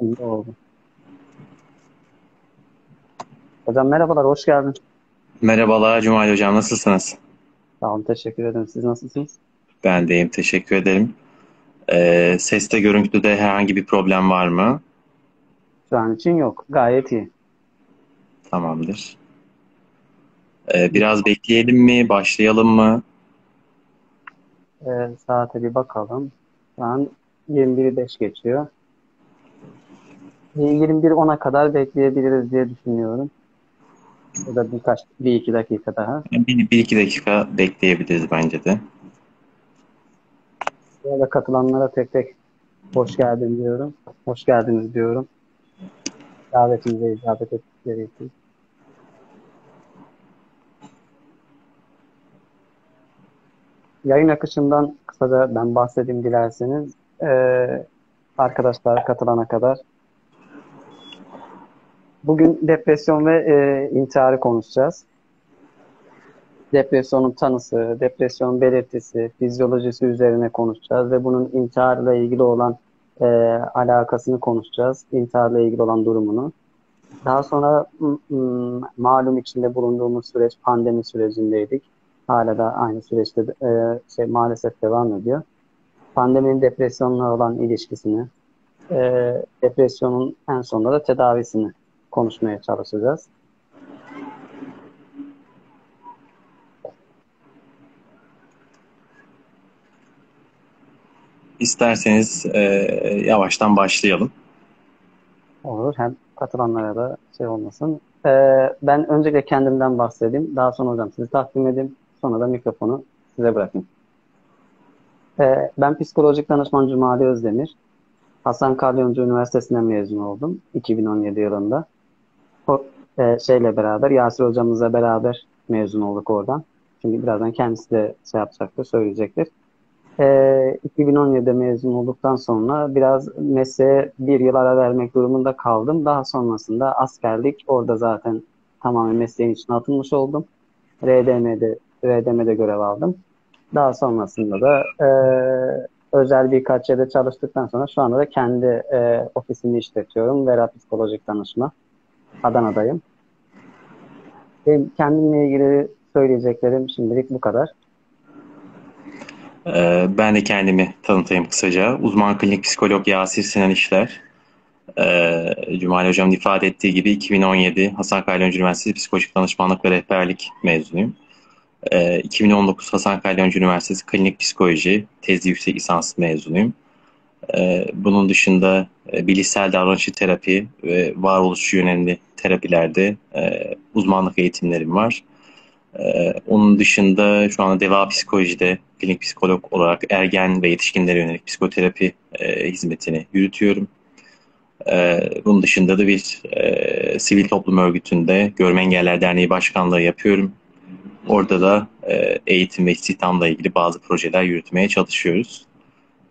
Şimdi oldu. Hocam merhabalar, hoş geldin. Merhabalar Cumali Hocam, nasılsınız? Sağ olun, teşekkür ederim. Siz nasılsınız? Ben deyim, teşekkür ederim. Ee, seste, görüntüde herhangi bir problem var mı? Şu an için yok. Gayet iyi. Tamamdır. Ee, biraz bekleyelim mi? Başlayalım mı? Ee, saate bir bakalım. Şu an 21'i 5 geçiyor. 21.10'a kadar bekleyebiliriz diye düşünüyorum. Ya da birkaç, bir iki dakika daha. Bir, bir iki dakika bekleyebiliriz bence de. Ya da katılanlara tek tek hoş geldin diyorum. Hoş geldiniz diyorum. Davetimize icabet ettikleri için. Yayın akışından kısaca ben bahsedeyim dilerseniz. Ee, arkadaşlar katılana kadar. Bugün depresyon ve e, intiharı konuşacağız. Depresyonun tanısı, depresyon belirtisi, fizyolojisi üzerine konuşacağız ve bunun intiharla ilgili olan e, alakasını konuşacağız. İntiharla ilgili olan durumunu. Daha sonra malum içinde bulunduğumuz süreç pandemi sürecindeydik. Hala da aynı süreçte e, şey maalesef devam ediyor. Pandeminin depresyonla olan ilişkisini, e, depresyonun en sonunda da tedavisini konuşmaya çalışacağız. İsterseniz e, yavaştan başlayalım. Olur. Hem katılanlara da şey olmasın. E, ben öncelikle kendimden bahsedeyim. Daha sonra hocam sizi takdim edeyim. Sonra da mikrofonu size bırakayım. E, ben psikolojik danışman Cumali Özdemir. Hasan Kalyoncu Üniversitesi'nden mezun oldum 2017 yılında. O, e, şeyle beraber, Yasir hocamızla beraber mezun olduk oradan. Çünkü birazdan kendisi de şey yapacaktır, söyleyecektir. E, 2017'de mezun olduktan sonra biraz mesleğe bir yıl ara vermek durumunda kaldım. Daha sonrasında askerlik, orada zaten tamamen mesleğin içine atılmış oldum. RDM'de, RDM'de görev aldım. Daha sonrasında da e, özel birkaç yerde çalıştıktan sonra şu anda da kendi e, ofisimi işletiyorum. Vera Psikolojik Danışma. Adana'dayım. Benim kendimle ilgili söyleyeceklerim şimdilik bu kadar. Ee, ben de kendimi tanıtayım kısaca. Uzman klinik psikolog Yasir Sinan İşler. Ee, Cumali Hocam'ın ifade ettiği gibi 2017 Hasan Kalyoncu Üniversitesi Psikolojik Danışmanlık ve Rehberlik mezunuyum. Ee, 2019 Hasan Kalyoncu Üniversitesi Klinik Psikoloji tezli yüksek lisans mezunuyum. Ee, bunun dışında e, bilişsel davranışçı terapi ve varoluşçu yönelimli terapilerde e, uzmanlık eğitimlerim var. E, onun dışında şu anda deva psikolojide klinik psikolog olarak ergen ve yetişkinlere yönelik psikoterapi e, hizmetini yürütüyorum. E, bunun dışında da bir sivil toplum örgütünde Görme Engeller Derneği Başkanlığı yapıyorum. Orada da eğitim ve istihdamla ilgili bazı projeler yürütmeye çalışıyoruz.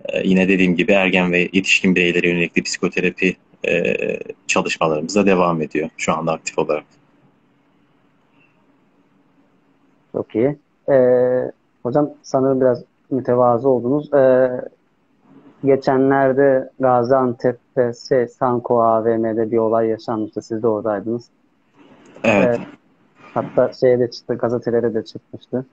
E, yine dediğim gibi ergen ve yetişkin bireylere yönelik psikoterapi e, çalışmalarımız da devam ediyor şu anda aktif olarak. Çok iyi. Ee, hocam sanırım biraz mütevazı oldunuz. Ee, geçenlerde Gaziantep'te şey, Sanko AVM'de bir olay yaşanmıştı. Siz de oradaydınız. Evet. Ee, hatta şeye de çıktı, gazetelere de çıkmıştı.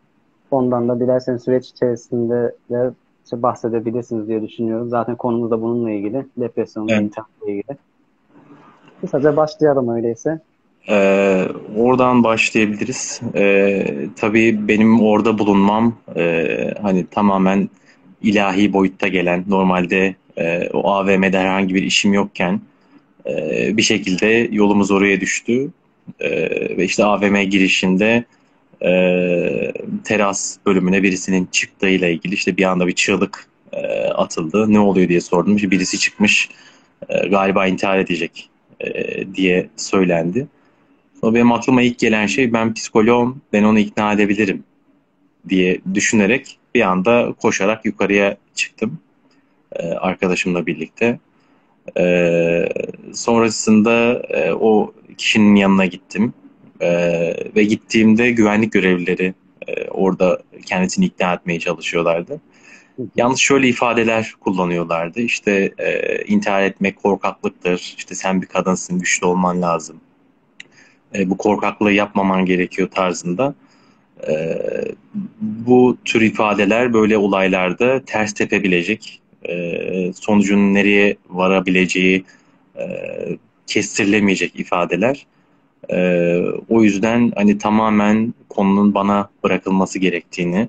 Ondan da dilerseniz süreç içerisinde de işte bahsedebilirsiniz diye düşünüyorum. Zaten konumuz da bununla ilgili. Depresyon evet. intiharla ilgili. Kısaca başlayalım öyleyse. Ee, oradan başlayabiliriz. Ee, tabii benim orada bulunmam e, hani tamamen ilahi boyutta gelen, normalde e, o AVM'de herhangi bir işim yokken e, bir şekilde yolumuz oraya düştü. E, ve işte AVM girişinde e, teras bölümüne birisinin çıktığıyla ilgili işte bir anda bir çığlık e, atıldı. Ne oluyor diye sordum. İşte birisi çıkmış e, galiba intihar edecek e, diye söylendi. Sonra benim aklıma ilk gelen şey ben psikoloğum, ben onu ikna edebilirim diye düşünerek bir anda koşarak yukarıya çıktım e, arkadaşımla birlikte. E, sonrasında e, o kişinin yanına gittim e, ve gittiğimde güvenlik görevlileri e, orada kendisini ikna etmeye çalışıyorlardı. Yalnız şöyle ifadeler kullanıyorlardı. İşte e, intihar etmek korkaklıktır. İşte sen bir kadınsın, güçlü olman lazım. E, bu korkaklığı yapmaman gerekiyor tarzında. E, bu tür ifadeler böyle olaylarda ters tepebilecek, e, sonucun nereye varabileceği e, kestirilemeyecek ifadeler. E, o yüzden hani tamamen konunun bana bırakılması gerektiğini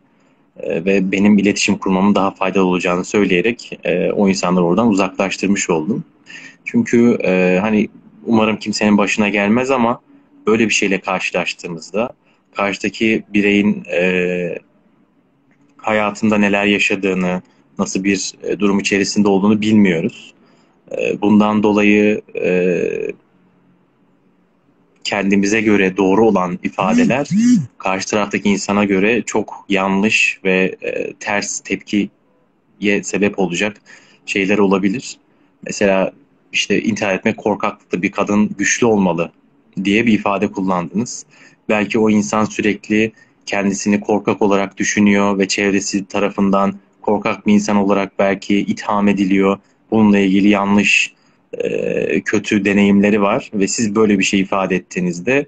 e, ve benim iletişim kurmamın daha faydalı olacağını söyleyerek e, o insanları oradan uzaklaştırmış oldum. Çünkü e, hani umarım kimsenin başına gelmez ama böyle bir şeyle karşılaştığımızda karşıdaki bireyin e, hayatında neler yaşadığını, nasıl bir e, durum içerisinde olduğunu bilmiyoruz. E, bundan dolayı e, kendimize göre doğru olan ifadeler karşı taraftaki insana göre çok yanlış ve e, ters tepkiye sebep olacak şeyler olabilir. Mesela işte intihar etmek korkaklıktı, bir kadın güçlü olmalı diye bir ifade kullandınız. Belki o insan sürekli kendisini korkak olarak düşünüyor ve çevresi tarafından korkak bir insan olarak belki itham ediliyor. Bununla ilgili yanlış, e, kötü deneyimleri var ve siz böyle bir şey ifade ettiğinizde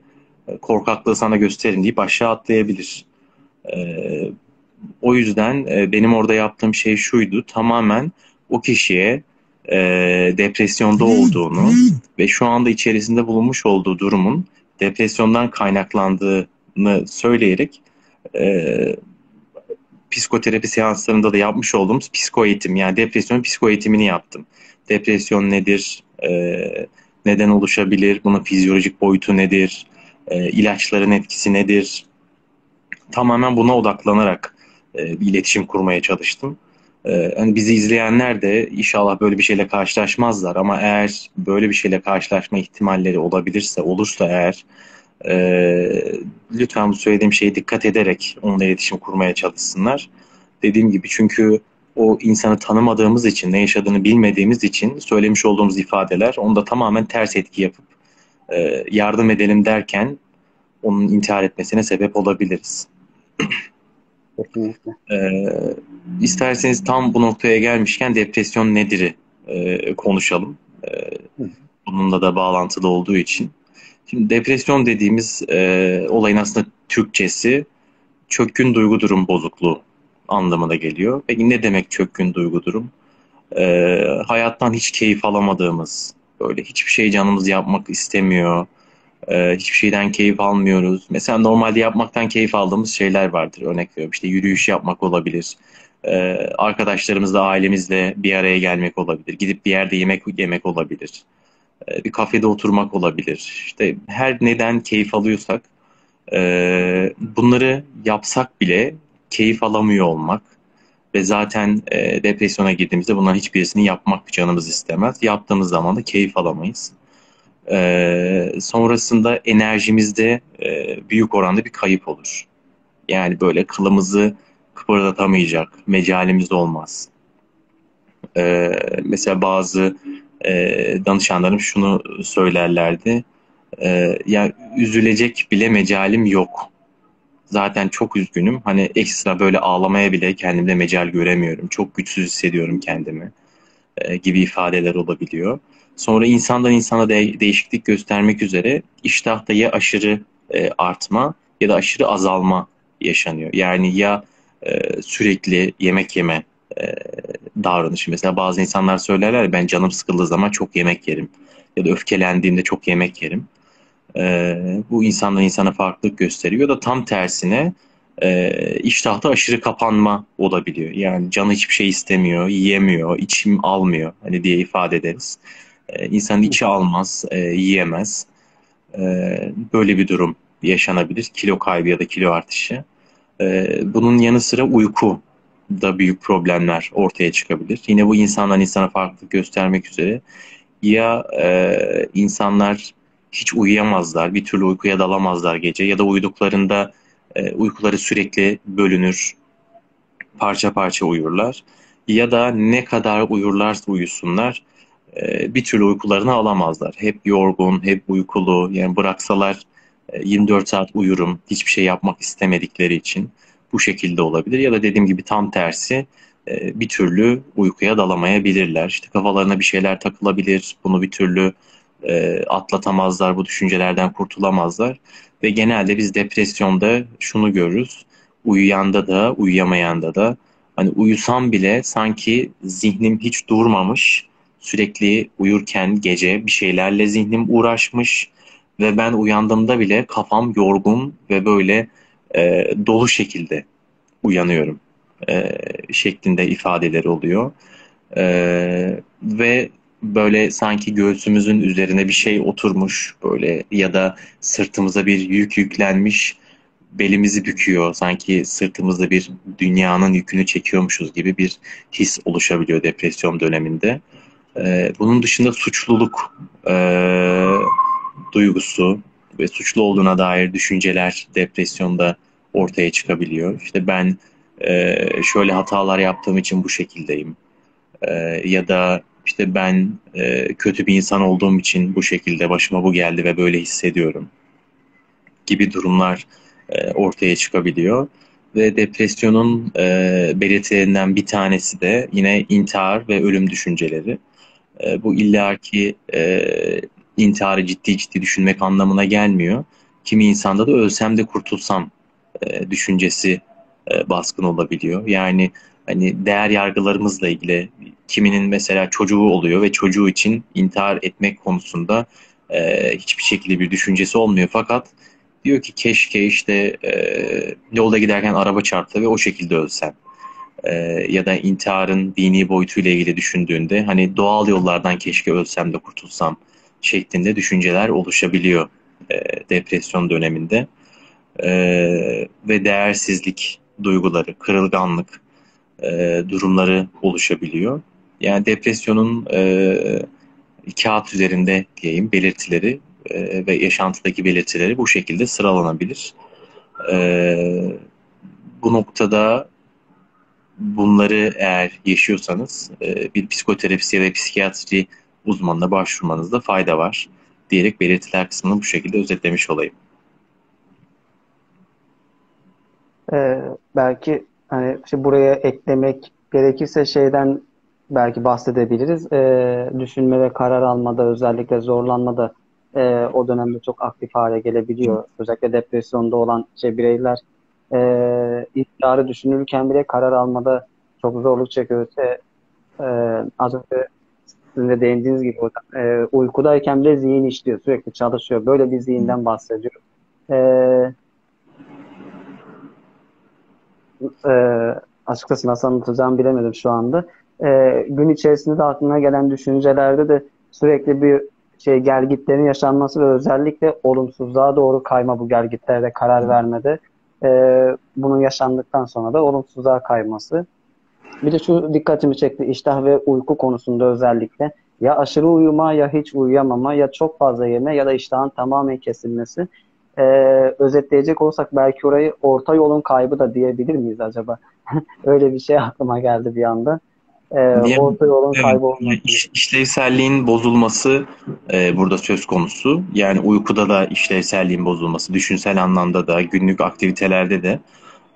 korkaklığı sana gösterin deyip aşağı atlayabilir. E, o yüzden benim orada yaptığım şey şuydu, tamamen o kişiye depresyonda olduğunu ve şu anda içerisinde bulunmuş olduğu durumun depresyondan kaynaklandığını söyleyerek psikoterapi seanslarında da yapmış olduğumuz psiko eğitim yani depresyon psiko eğitimini yaptım. Depresyon nedir? E, neden oluşabilir? Bunun fizyolojik boyutu nedir? E, ilaçların etkisi nedir? Tamamen buna odaklanarak e, bir iletişim kurmaya çalıştım. E, hani bizi izleyenler de inşallah böyle bir şeyle karşılaşmazlar ama eğer böyle bir şeyle karşılaşma ihtimalleri olabilirse, olursa eğer e, lütfen bu söylediğim şeye dikkat ederek onunla iletişim kurmaya çalışsınlar. Dediğim gibi çünkü o insanı tanımadığımız için, ne yaşadığını bilmediğimiz için söylemiş olduğumuz ifadeler onda tamamen ters etki yapıp e, yardım edelim derken onun intihar etmesine sebep olabiliriz. Kesinlikle. E, isterseniz tam bu noktaya gelmişken depresyon nedir'i e, konuşalım. E, bununla da bağlantılı olduğu için. Şimdi depresyon dediğimiz e, olayın aslında Türkçesi çökkün duygu durum bozukluğu anlamına geliyor. Peki ne demek çökkün duygu durum? E, hayattan hiç keyif alamadığımız, böyle hiçbir şey canımız yapmak istemiyor, e, hiçbir şeyden keyif almıyoruz. Mesela normalde yapmaktan keyif aldığımız şeyler vardır. Örnek veriyorum işte yürüyüş yapmak olabilir, e, arkadaşlarımızla, ailemizle bir araya gelmek olabilir, gidip bir yerde yemek yemek olabilir e, bir kafede oturmak olabilir. İşte her neden keyif alıyorsak e, bunları yapsak bile keyif alamıyor olmak ve zaten e, depresyona girdiğimizde bunların hiçbirisini yapmak canımız istemez. Yaptığımız zaman da keyif alamayız. sonrasında enerjimizde büyük oranda bir kayıp olur. Yani böyle kılımızı kıpırdatamayacak, mecalimiz olmaz. mesela bazı e, danışanlarım şunu söylerlerdi. E, ya üzülecek bile mecalim yok. Zaten çok üzgünüm. Hani ekstra böyle ağlamaya bile kendimde mecal göremiyorum. Çok güçsüz hissediyorum kendimi e, gibi ifadeler olabiliyor. Sonra insandan insana de, değişiklik göstermek üzere iştahta ya aşırı e, artma ya da aşırı azalma yaşanıyor. Yani ya e, sürekli yemek yeme e, davranışı. Mesela bazı insanlar söylerler ben canım sıkıldığı zaman çok yemek yerim. Ya da öfkelendiğimde çok yemek yerim. E, bu insandan insana farklılık gösteriyor. Da tam tersine e, iştahta aşırı kapanma olabiliyor. Yani canı hiçbir şey istemiyor, yiyemiyor, içim almıyor hani diye ifade ederiz. E, insanın içi almaz, e, yiyemez. E, böyle bir durum yaşanabilir. Kilo kaybı ya da kilo artışı. E, bunun yanı sıra uyku da büyük problemler ortaya çıkabilir. Yine bu insandan insana farklılık göstermek üzere ya e, insanlar hiç uyuyamazlar, bir türlü uykuya dalamazlar gece ya da uyuduklarında e, uykuları sürekli bölünür, parça parça uyurlar. Ya da ne kadar uyurlarsa uyusunlar e, bir türlü uykularını alamazlar. Hep yorgun, hep uykulu, yani bıraksalar e, 24 saat uyurum, hiçbir şey yapmak istemedikleri için bu şekilde olabilir. Ya da dediğim gibi tam tersi e, bir türlü uykuya dalamayabilirler. İşte kafalarına bir şeyler takılabilir, bunu bir türlü e, atlatamazlar, bu düşüncelerden kurtulamazlar. Ve genelde biz depresyonda şunu görürüz, uyuyanda da, uyuyamayanda da, hani uyusam bile sanki zihnim hiç durmamış, sürekli uyurken gece bir şeylerle zihnim uğraşmış ve ben uyandığımda bile kafam yorgun ve böyle e, dolu şekilde uyanıyorum e, şeklinde ifadeleri oluyor. E, ve böyle sanki göğsümüzün üzerine bir şey oturmuş böyle ya da sırtımıza bir yük yüklenmiş belimizi büküyor. Sanki sırtımızda bir dünyanın yükünü çekiyormuşuz gibi bir his oluşabiliyor depresyon döneminde. Ee, bunun dışında suçluluk e, duygusu ve suçlu olduğuna dair düşünceler depresyonda ortaya çıkabiliyor. İşte ben e, şöyle hatalar yaptığım için bu şekildeyim. E, ya da işte ben e, kötü bir insan olduğum için bu şekilde başıma bu geldi ve böyle hissediyorum gibi durumlar e, ortaya çıkabiliyor. Ve depresyonun e, belirtilerinden bir tanesi de yine intihar ve ölüm düşünceleri. E, bu illaki e, intiharı ciddi ciddi düşünmek anlamına gelmiyor. Kimi insanda da ölsem de kurtulsam e, düşüncesi e, baskın olabiliyor. Yani hani değer yargılarımızla ilgili kiminin mesela çocuğu oluyor ve çocuğu için intihar etmek konusunda e, hiçbir şekilde bir düşüncesi olmuyor. Fakat diyor ki keşke işte e, yolda giderken araba çarptı ve o şekilde ölsem. E, ya da intiharın dini boyutuyla ilgili düşündüğünde hani doğal yollardan keşke ölsem de kurtulsam şeklinde düşünceler oluşabiliyor e, depresyon döneminde. E, ve değersizlik duyguları, kırılganlık e, durumları oluşabiliyor. Yani depresyonun e, kağıt üzerinde diyeyim belirtileri e, ve yaşantıdaki belirtileri bu şekilde sıralanabilir. E, bu noktada bunları eğer yaşıyorsanız e, bir psikoterapisi ve psikiyatri uzmanına başvurmanızda fayda var diyerek belirtiler kısmını bu şekilde özetlemiş olayım. Ee, belki hani işte buraya eklemek gerekirse şeyden belki bahsedebiliriz. Ee, düşünme ve karar almada özellikle zorlanmada e, o dönemde çok aktif hale gelebiliyor. Özellikle depresyonda olan şey bireyler e, intiharı düşünürken bile karar almada çok zorluk çekiyor. İşte, e, az önce sizin de değindiğiniz gibi e, uykudayken bile zihin işliyor. Sürekli çalışıyor. Böyle bir zihinden bahsediyor. E, e, açıkçası nasıl anlatacağımı bilemedim şu anda. E, gün içerisinde de aklına gelen düşüncelerde de sürekli bir şey gelgitlerin yaşanması ve özellikle olumsuzluğa doğru kayma bu gelgitlerde karar vermede e, bunun yaşandıktan sonra da olumsuzluğa kayması. Bir de şu dikkatimi çekti iştah ve uyku konusunda özellikle ya aşırı uyuma ya hiç uyuyamama ya çok fazla yeme ya da iştahın tamamen kesilmesi. Ee, özetleyecek olsak belki orayı orta yolun kaybı da diyebilir miyiz acaba? Öyle bir şey aklıma geldi bir anda e, orta yolun evet, kaybolması. Iş, işlevselliğin bozulması e, burada söz konusu. Yani uykuda da işlevselliğin bozulması, düşünsel anlamda da, günlük aktivitelerde de.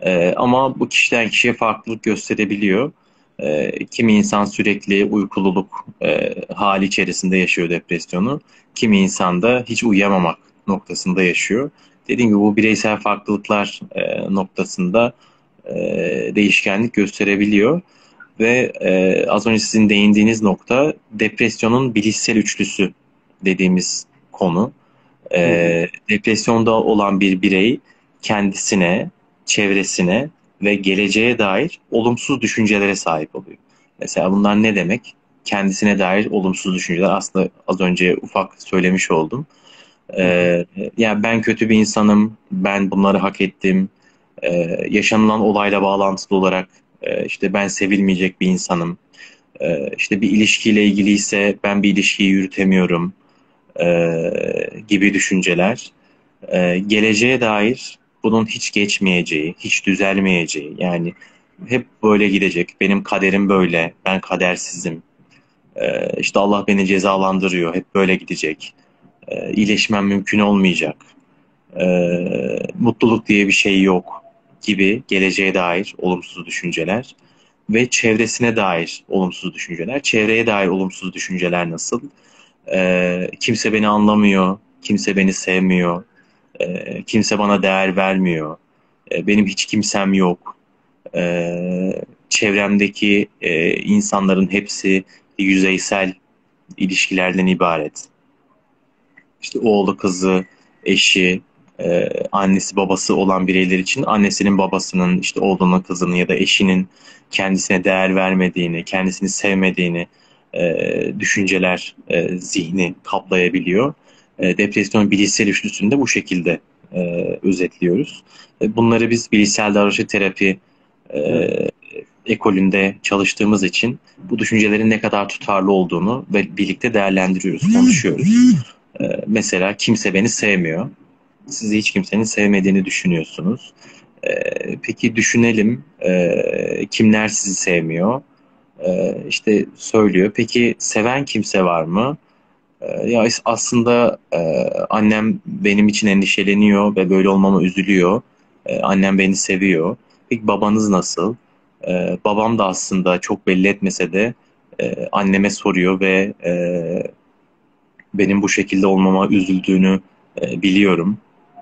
E, ama bu kişiden kişiye farklılık gösterebiliyor. E, kimi insan sürekli uykululuk e, hali içerisinde yaşıyor depresyonu. Kimi insan da hiç uyuyamamak noktasında yaşıyor. Dediğim gibi bu bireysel farklılıklar e, noktasında e, değişkenlik gösterebiliyor. Ve e, az önce sizin değindiğiniz nokta depresyonun bilişsel üçlüsü dediğimiz konu. E, depresyonda olan bir birey kendisine, çevresine ve geleceğe dair olumsuz düşüncelere sahip oluyor. Mesela bunlar ne demek? Kendisine dair olumsuz düşünceler aslında az önce ufak söylemiş oldum. Ee, yani ben kötü bir insanım, ben bunları hak ettim. Ee, yaşanılan olayla bağlantılı olarak e, işte ben sevilmeyecek bir insanım. E, işte bir ilişkiyle ilgiliyse ben bir ilişkiyi yürütemiyorum e, gibi düşünceler. E, geleceğe dair bunun hiç geçmeyeceği, hiç düzelmeyeceği yani hep böyle gidecek. Benim kaderim böyle, ben kadersizim. E, işte Allah beni cezalandırıyor, hep böyle gidecek. E, mümkün olmayacak. E, mutluluk diye bir şey yok gibi geleceğe dair olumsuz düşünceler ve çevresine dair olumsuz düşünceler. Çevreye dair olumsuz düşünceler nasıl? E, kimse beni anlamıyor, kimse beni sevmiyor, e, kimse bana değer vermiyor, e, benim hiç kimsem yok, e, çevremdeki e, insanların hepsi yüzeysel ilişkilerden ibaret. İşte oğlu, kızı, eşi, e, annesi, babası olan bireyler için annesinin, babasının, işte oğlunun, kızının ya da eşinin kendisine değer vermediğini, kendisini sevmediğini e, düşünceler e, zihni kaplayabiliyor. E, depresyon bilişsel üçlüsünde bu şekilde e, özetliyoruz. E, bunları biz bilişsel davranışçı terapi e, ekolünde çalıştığımız için bu düşüncelerin ne kadar tutarlı olduğunu ve birlikte değerlendiriyoruz, konuşuyoruz. E, mesela kimse beni sevmiyor. Sizi hiç kimsenin sevmediğini düşünüyorsunuz. E, peki düşünelim e, kimler sizi sevmiyor? E, işte söylüyor. Peki seven kimse var mı? Ya aslında e, annem benim için endişeleniyor ve böyle olmama üzülüyor. Annem beni seviyor. Peki babanız nasıl? Babam da aslında çok belli etmese de e, anneme soruyor ve e, benim bu şekilde olmama üzüldüğünü e, biliyorum.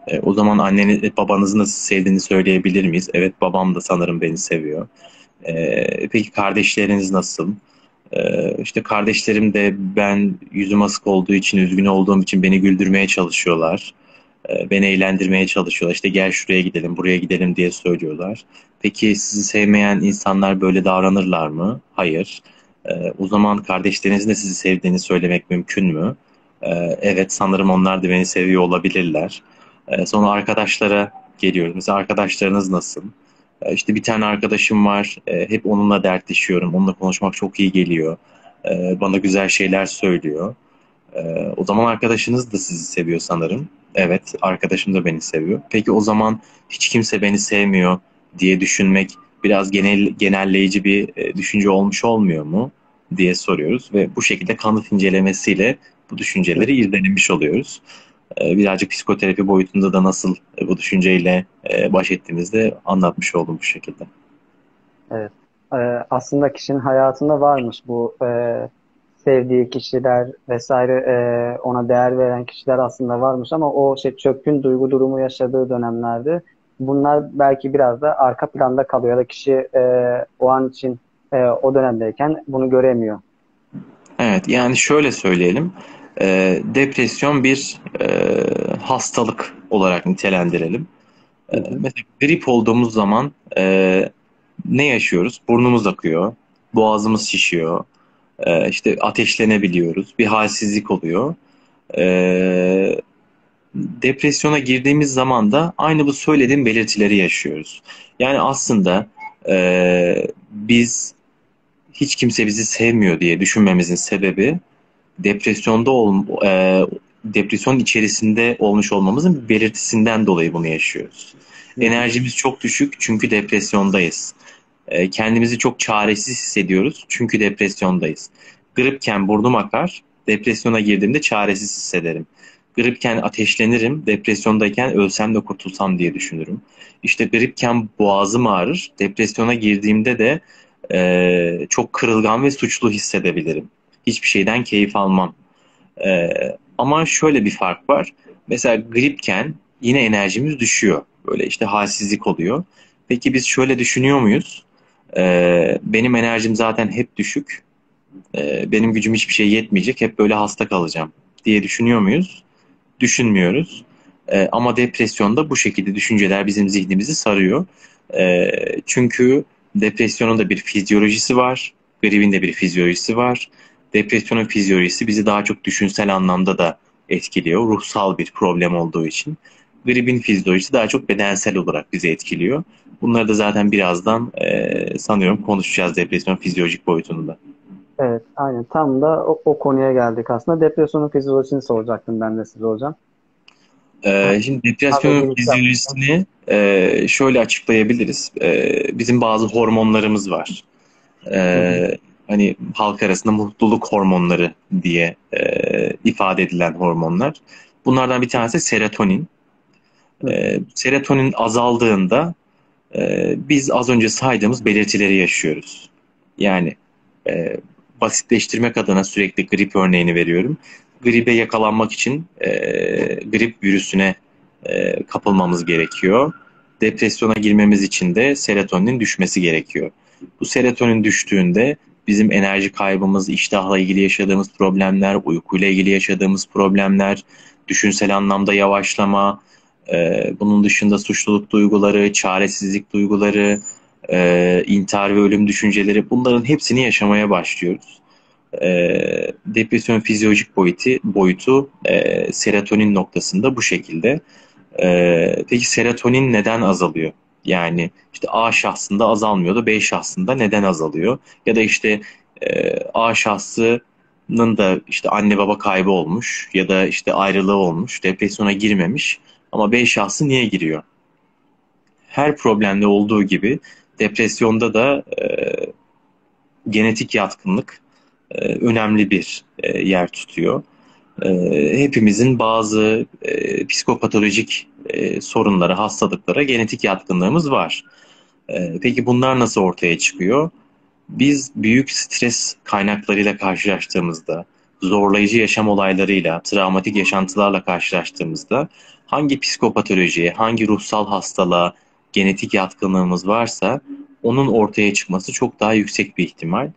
E, o zaman anneni, babanızı nasıl sevdiğini söyleyebilir miyiz? Evet babam da sanırım beni seviyor. E, peki kardeşleriniz nasıl? E, işte kardeşlerim de ben yüzüm asık olduğu için, üzgün olduğum için beni güldürmeye çalışıyorlar. E, beni eğlendirmeye çalışıyorlar. İşte gel şuraya gidelim, buraya gidelim diye söylüyorlar. Peki sizi sevmeyen insanlar böyle davranırlar mı? Hayır. E, o zaman kardeşlerinizin de sizi sevdiğini söylemek mümkün mü? E, evet sanırım onlar da beni seviyor olabilirler. E, sonra arkadaşlara geliyoruz. Mesela arkadaşlarınız nasıl? E, işte bir tane arkadaşım var. E, hep onunla dertleşiyorum. Onunla konuşmak çok iyi geliyor. Bana güzel şeyler söylüyor. O zaman arkadaşınız da sizi seviyor sanırım. Evet, arkadaşım da beni seviyor. Peki o zaman hiç kimse beni sevmiyor diye düşünmek biraz genel genelleyici bir e, düşünce olmuş olmuyor mu diye soruyoruz ve bu şekilde kanıt incelemesiyle bu düşünceleri irdelemiş oluyoruz. E, birazcık psikoterapi boyutunda da nasıl e, bu düşünceyle baş ettiğimizde anlatmış oldum bu şekilde. Evet. Aslında kişinin hayatında varmış bu sevdiği kişiler vesaire ona değer veren kişiler aslında varmış ama o şey çökkün duygu durumu yaşadığı dönemlerde bunlar belki biraz da arka planda kalıyor ya da kişi e, o an için e, o dönemdeyken bunu göremiyor. Evet yani şöyle söyleyelim. E, depresyon bir e, hastalık olarak nitelendirelim. E, mesela grip olduğumuz zaman e, ne yaşıyoruz? Burnumuz akıyor, boğazımız şişiyor, e, işte ateşlenebiliyoruz, bir halsizlik oluyor. E, depresyona girdiğimiz zaman da aynı bu söylediğim belirtileri yaşıyoruz. Yani aslında e, biz hiç kimse bizi sevmiyor diye düşünmemizin sebebi depresyonda ol, e, depresyon içerisinde olmuş olmamızın belirtisinden dolayı bunu yaşıyoruz. Enerjimiz çok düşük çünkü depresyondayız. E, kendimizi çok çaresiz hissediyoruz çünkü depresyondayız. Gripken burnum akar, depresyona girdiğimde çaresiz hissederim. Gripken ateşlenirim, depresyondayken ölsem de kurtulsam diye düşünürüm. İşte gripken boğazım ağrır, depresyona girdiğimde de e, çok kırılgan ve suçlu hissedebilirim. Hiçbir şeyden keyif almam. E, ama şöyle bir fark var. Mesela gripken yine enerjimiz düşüyor. Böyle işte halsizlik oluyor. Peki biz şöyle düşünüyor muyuz? E, benim enerjim zaten hep düşük. E, benim gücüm hiçbir şey yetmeyecek. Hep böyle hasta kalacağım diye düşünüyor muyuz? düşünmüyoruz. E, ama depresyonda bu şekilde düşünceler bizim zihnimizi sarıyor. E, çünkü depresyonun da bir fizyolojisi var. Gripin de bir fizyolojisi var. Depresyonun fizyolojisi bizi daha çok düşünsel anlamda da etkiliyor. Ruhsal bir problem olduğu için. Gripin fizyolojisi daha çok bedensel olarak bizi etkiliyor. Bunları da zaten birazdan e, sanıyorum konuşacağız depresyon fizyolojik boyutunda. Evet, aynen. Tam da o, o konuya geldik aslında. Depresyonun fizyolojisini soracaktım ben de size hocam. Ee, şimdi depresyonun fizyolojisini e, şöyle açıklayabiliriz. E, bizim bazı hormonlarımız var. E, hani halk arasında mutluluk hormonları diye e, ifade edilen hormonlar. Bunlardan bir tanesi serotonin. E, serotonin azaldığında e, biz az önce saydığımız belirtileri yaşıyoruz. Yani e, basitleştirmek adına sürekli grip örneğini veriyorum. Gribe yakalanmak için e, grip virüsüne e, kapılmamız gerekiyor. Depresyona girmemiz için de serotonin düşmesi gerekiyor. Bu serotonin düştüğünde bizim enerji kaybımız, iştahla ilgili yaşadığımız problemler, uykuyla ilgili yaşadığımız problemler, düşünsel anlamda yavaşlama, e, bunun dışında suçluluk duyguları, çaresizlik duyguları, e, intihar ve ölüm düşünceleri bunların hepsini yaşamaya başlıyoruz. E, depresyon fizyolojik boyutu, boyutu e, serotonin noktasında bu şekilde. E, peki serotonin neden azalıyor? Yani işte A şahsında azalmıyordu, B şahsında neden azalıyor? Ya da işte e, A şahsının da işte anne baba kaybı olmuş ya da işte ayrılığı olmuş, depresyona girmemiş ama B şahsı niye giriyor? Her problemde olduğu gibi depresyonda da e, genetik yatkınlık önemli bir e, yer tutuyor. E, hepimizin bazı e, psikopatolojik e, sorunlara, hastalıklara genetik yatkınlığımız var. E, peki bunlar nasıl ortaya çıkıyor? Biz büyük stres kaynaklarıyla karşılaştığımızda, zorlayıcı yaşam olaylarıyla, travmatik yaşantılarla karşılaştığımızda hangi psikopatolojiye, hangi ruhsal hastalığa genetik yatkınlığımız varsa onun ortaya çıkması çok daha yüksek bir ihtimal.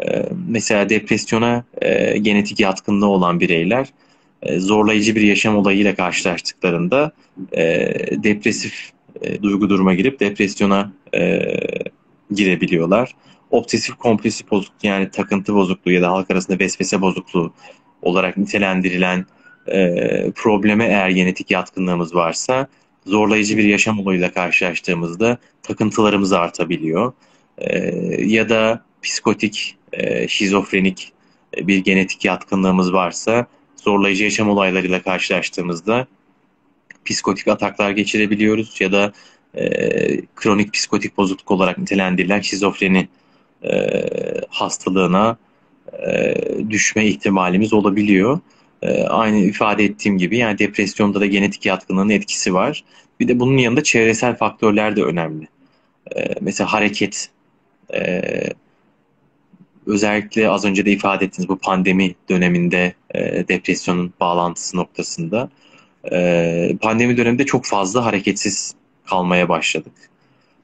Ee, mesela depresyona e, genetik yatkınlığı olan bireyler e, zorlayıcı bir yaşam olayıyla karşılaştıklarında e, depresif duygu duruma girip depresyona girebiliyorlar. Obsesif kompulsif bozukluk yani takıntı bozukluğu ya da halk arasında vesvese bozukluğu olarak nitelendirilen e, probleme eğer genetik yatkınlığımız varsa zorlayıcı bir yaşam olayıyla karşılaştığımızda takıntılarımız artabiliyor. E, ya da psikotik, e, şizofrenik e, bir genetik yatkınlığımız varsa zorlayıcı yaşam olaylarıyla karşılaştığımızda psikotik ataklar geçirebiliyoruz ya da e, kronik psikotik bozukluk olarak nitelendirilen şizofreni e, hastalığına e, düşme ihtimalimiz olabiliyor. E, aynı ifade ettiğim gibi yani depresyonda da genetik yatkınlığın etkisi var. Bir de bunun yanında çevresel faktörler de önemli. E, mesela hareket, e, özellikle az önce de ifade ettiğiniz bu pandemi döneminde e, depresyonun bağlantısı noktasında e, pandemi döneminde çok fazla hareketsiz kalmaya başladık.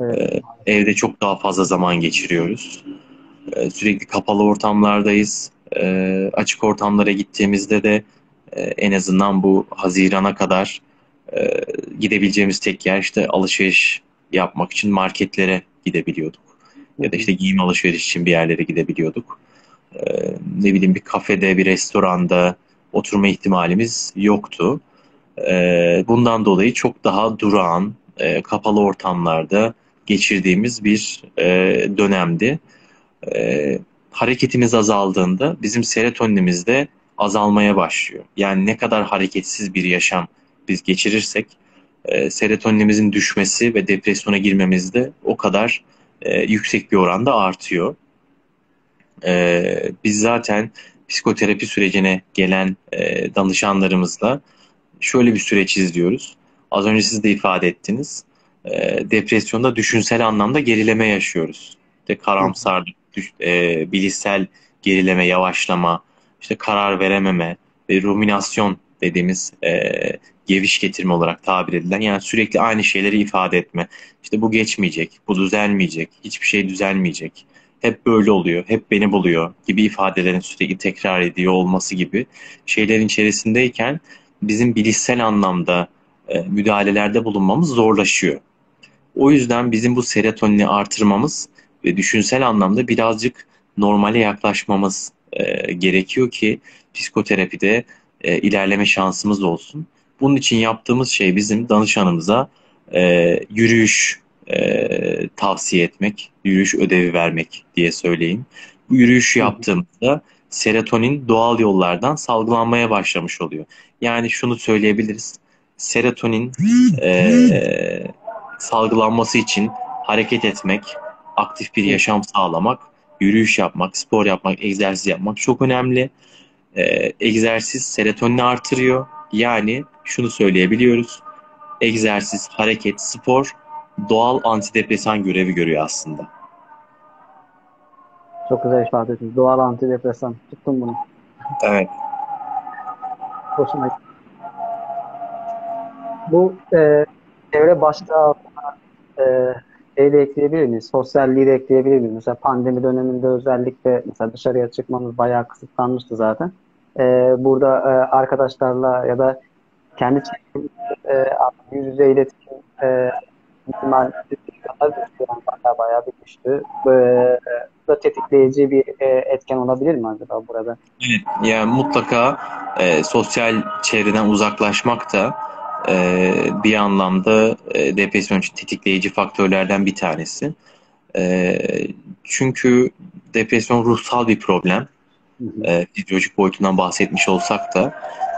Evet. E, evde çok daha fazla zaman geçiriyoruz. E, sürekli kapalı ortamlardayız. E, açık ortamlara gittiğimizde de e, en azından bu Haziran'a kadar e, gidebileceğimiz tek yer işte alışveriş yapmak için marketlere gidebiliyorduk ya da işte giyim alışveriş için bir yerlere gidebiliyorduk. Ee, ne bileyim bir kafede, bir restoranda oturma ihtimalimiz yoktu. Ee, bundan dolayı çok daha durağan, e, kapalı ortamlarda geçirdiğimiz bir e, dönemdi. E, hareketimiz azaldığında bizim serotoninimiz de azalmaya başlıyor. Yani ne kadar hareketsiz bir yaşam biz geçirirsek e, serotoninimizin düşmesi ve depresyona girmemiz de o kadar e, yüksek bir oranda artıyor. E, biz zaten psikoterapi sürecine gelen e, danışanlarımızla şöyle bir süreç izliyoruz. Az önce siz de ifade ettiniz. E, depresyonda düşünsel anlamda gerileme yaşıyoruz. İşte karamsarlık, düş, e, bilişsel gerileme, yavaşlama, işte karar verememe ve ruminasyon dediğimiz e, geviş getirme olarak tabir edilen yani sürekli aynı şeyleri ifade etme. İşte bu geçmeyecek, bu düzelmeyecek, hiçbir şey düzelmeyecek. Hep böyle oluyor, hep beni buluyor gibi ifadelerin sürekli tekrar ediyor olması gibi şeylerin içerisindeyken bizim bilişsel anlamda e, müdahalelerde bulunmamız zorlaşıyor. O yüzden bizim bu serotonini artırmamız ve düşünsel anlamda birazcık normale yaklaşmamız e, gerekiyor ki psikoterapide e, ilerleme şansımız olsun. Bunun için yaptığımız şey bizim danışanımıza e, yürüyüş e, tavsiye etmek, yürüyüş ödevi vermek diye söyleyeyim. Bu yürüyüşü yaptığımızda serotonin doğal yollardan salgılanmaya başlamış oluyor. Yani şunu söyleyebiliriz. Serotonin e, salgılanması için hareket etmek, aktif bir yaşam sağlamak, yürüyüş yapmak, spor yapmak, egzersiz yapmak çok önemli. E, egzersiz serotonini artırıyor. Yani şunu söyleyebiliyoruz. Egzersiz, hareket, spor doğal antidepresan görevi görüyor aslında. Çok güzel ifade ettiniz. Doğal antidepresan. Tuttum bunu. Evet. Hoşuma gitti. Bu e, çevre başlığı altına e, şeyi de ekleyebilir miyiz? Sosyalliği de ekleyebilir miyiz? Mesela pandemi döneminde özellikle mesela dışarıya çıkmamız bayağı kısıtlanmıştı zaten. E, burada e, arkadaşlarla ya da kendi e, yüz yüze iletişim e, ihtimali bayağı bayağı bitmişti. E, bu da tetikleyici bir e, etken olabilir mi acaba burada? Evet, yani mutlaka e, sosyal çevreden uzaklaşmak da e, bir anlamda e, depresyon için tetikleyici faktörlerden bir tanesi. E, çünkü depresyon ruhsal bir problem. E, fizyolojik boyutundan bahsetmiş olsak da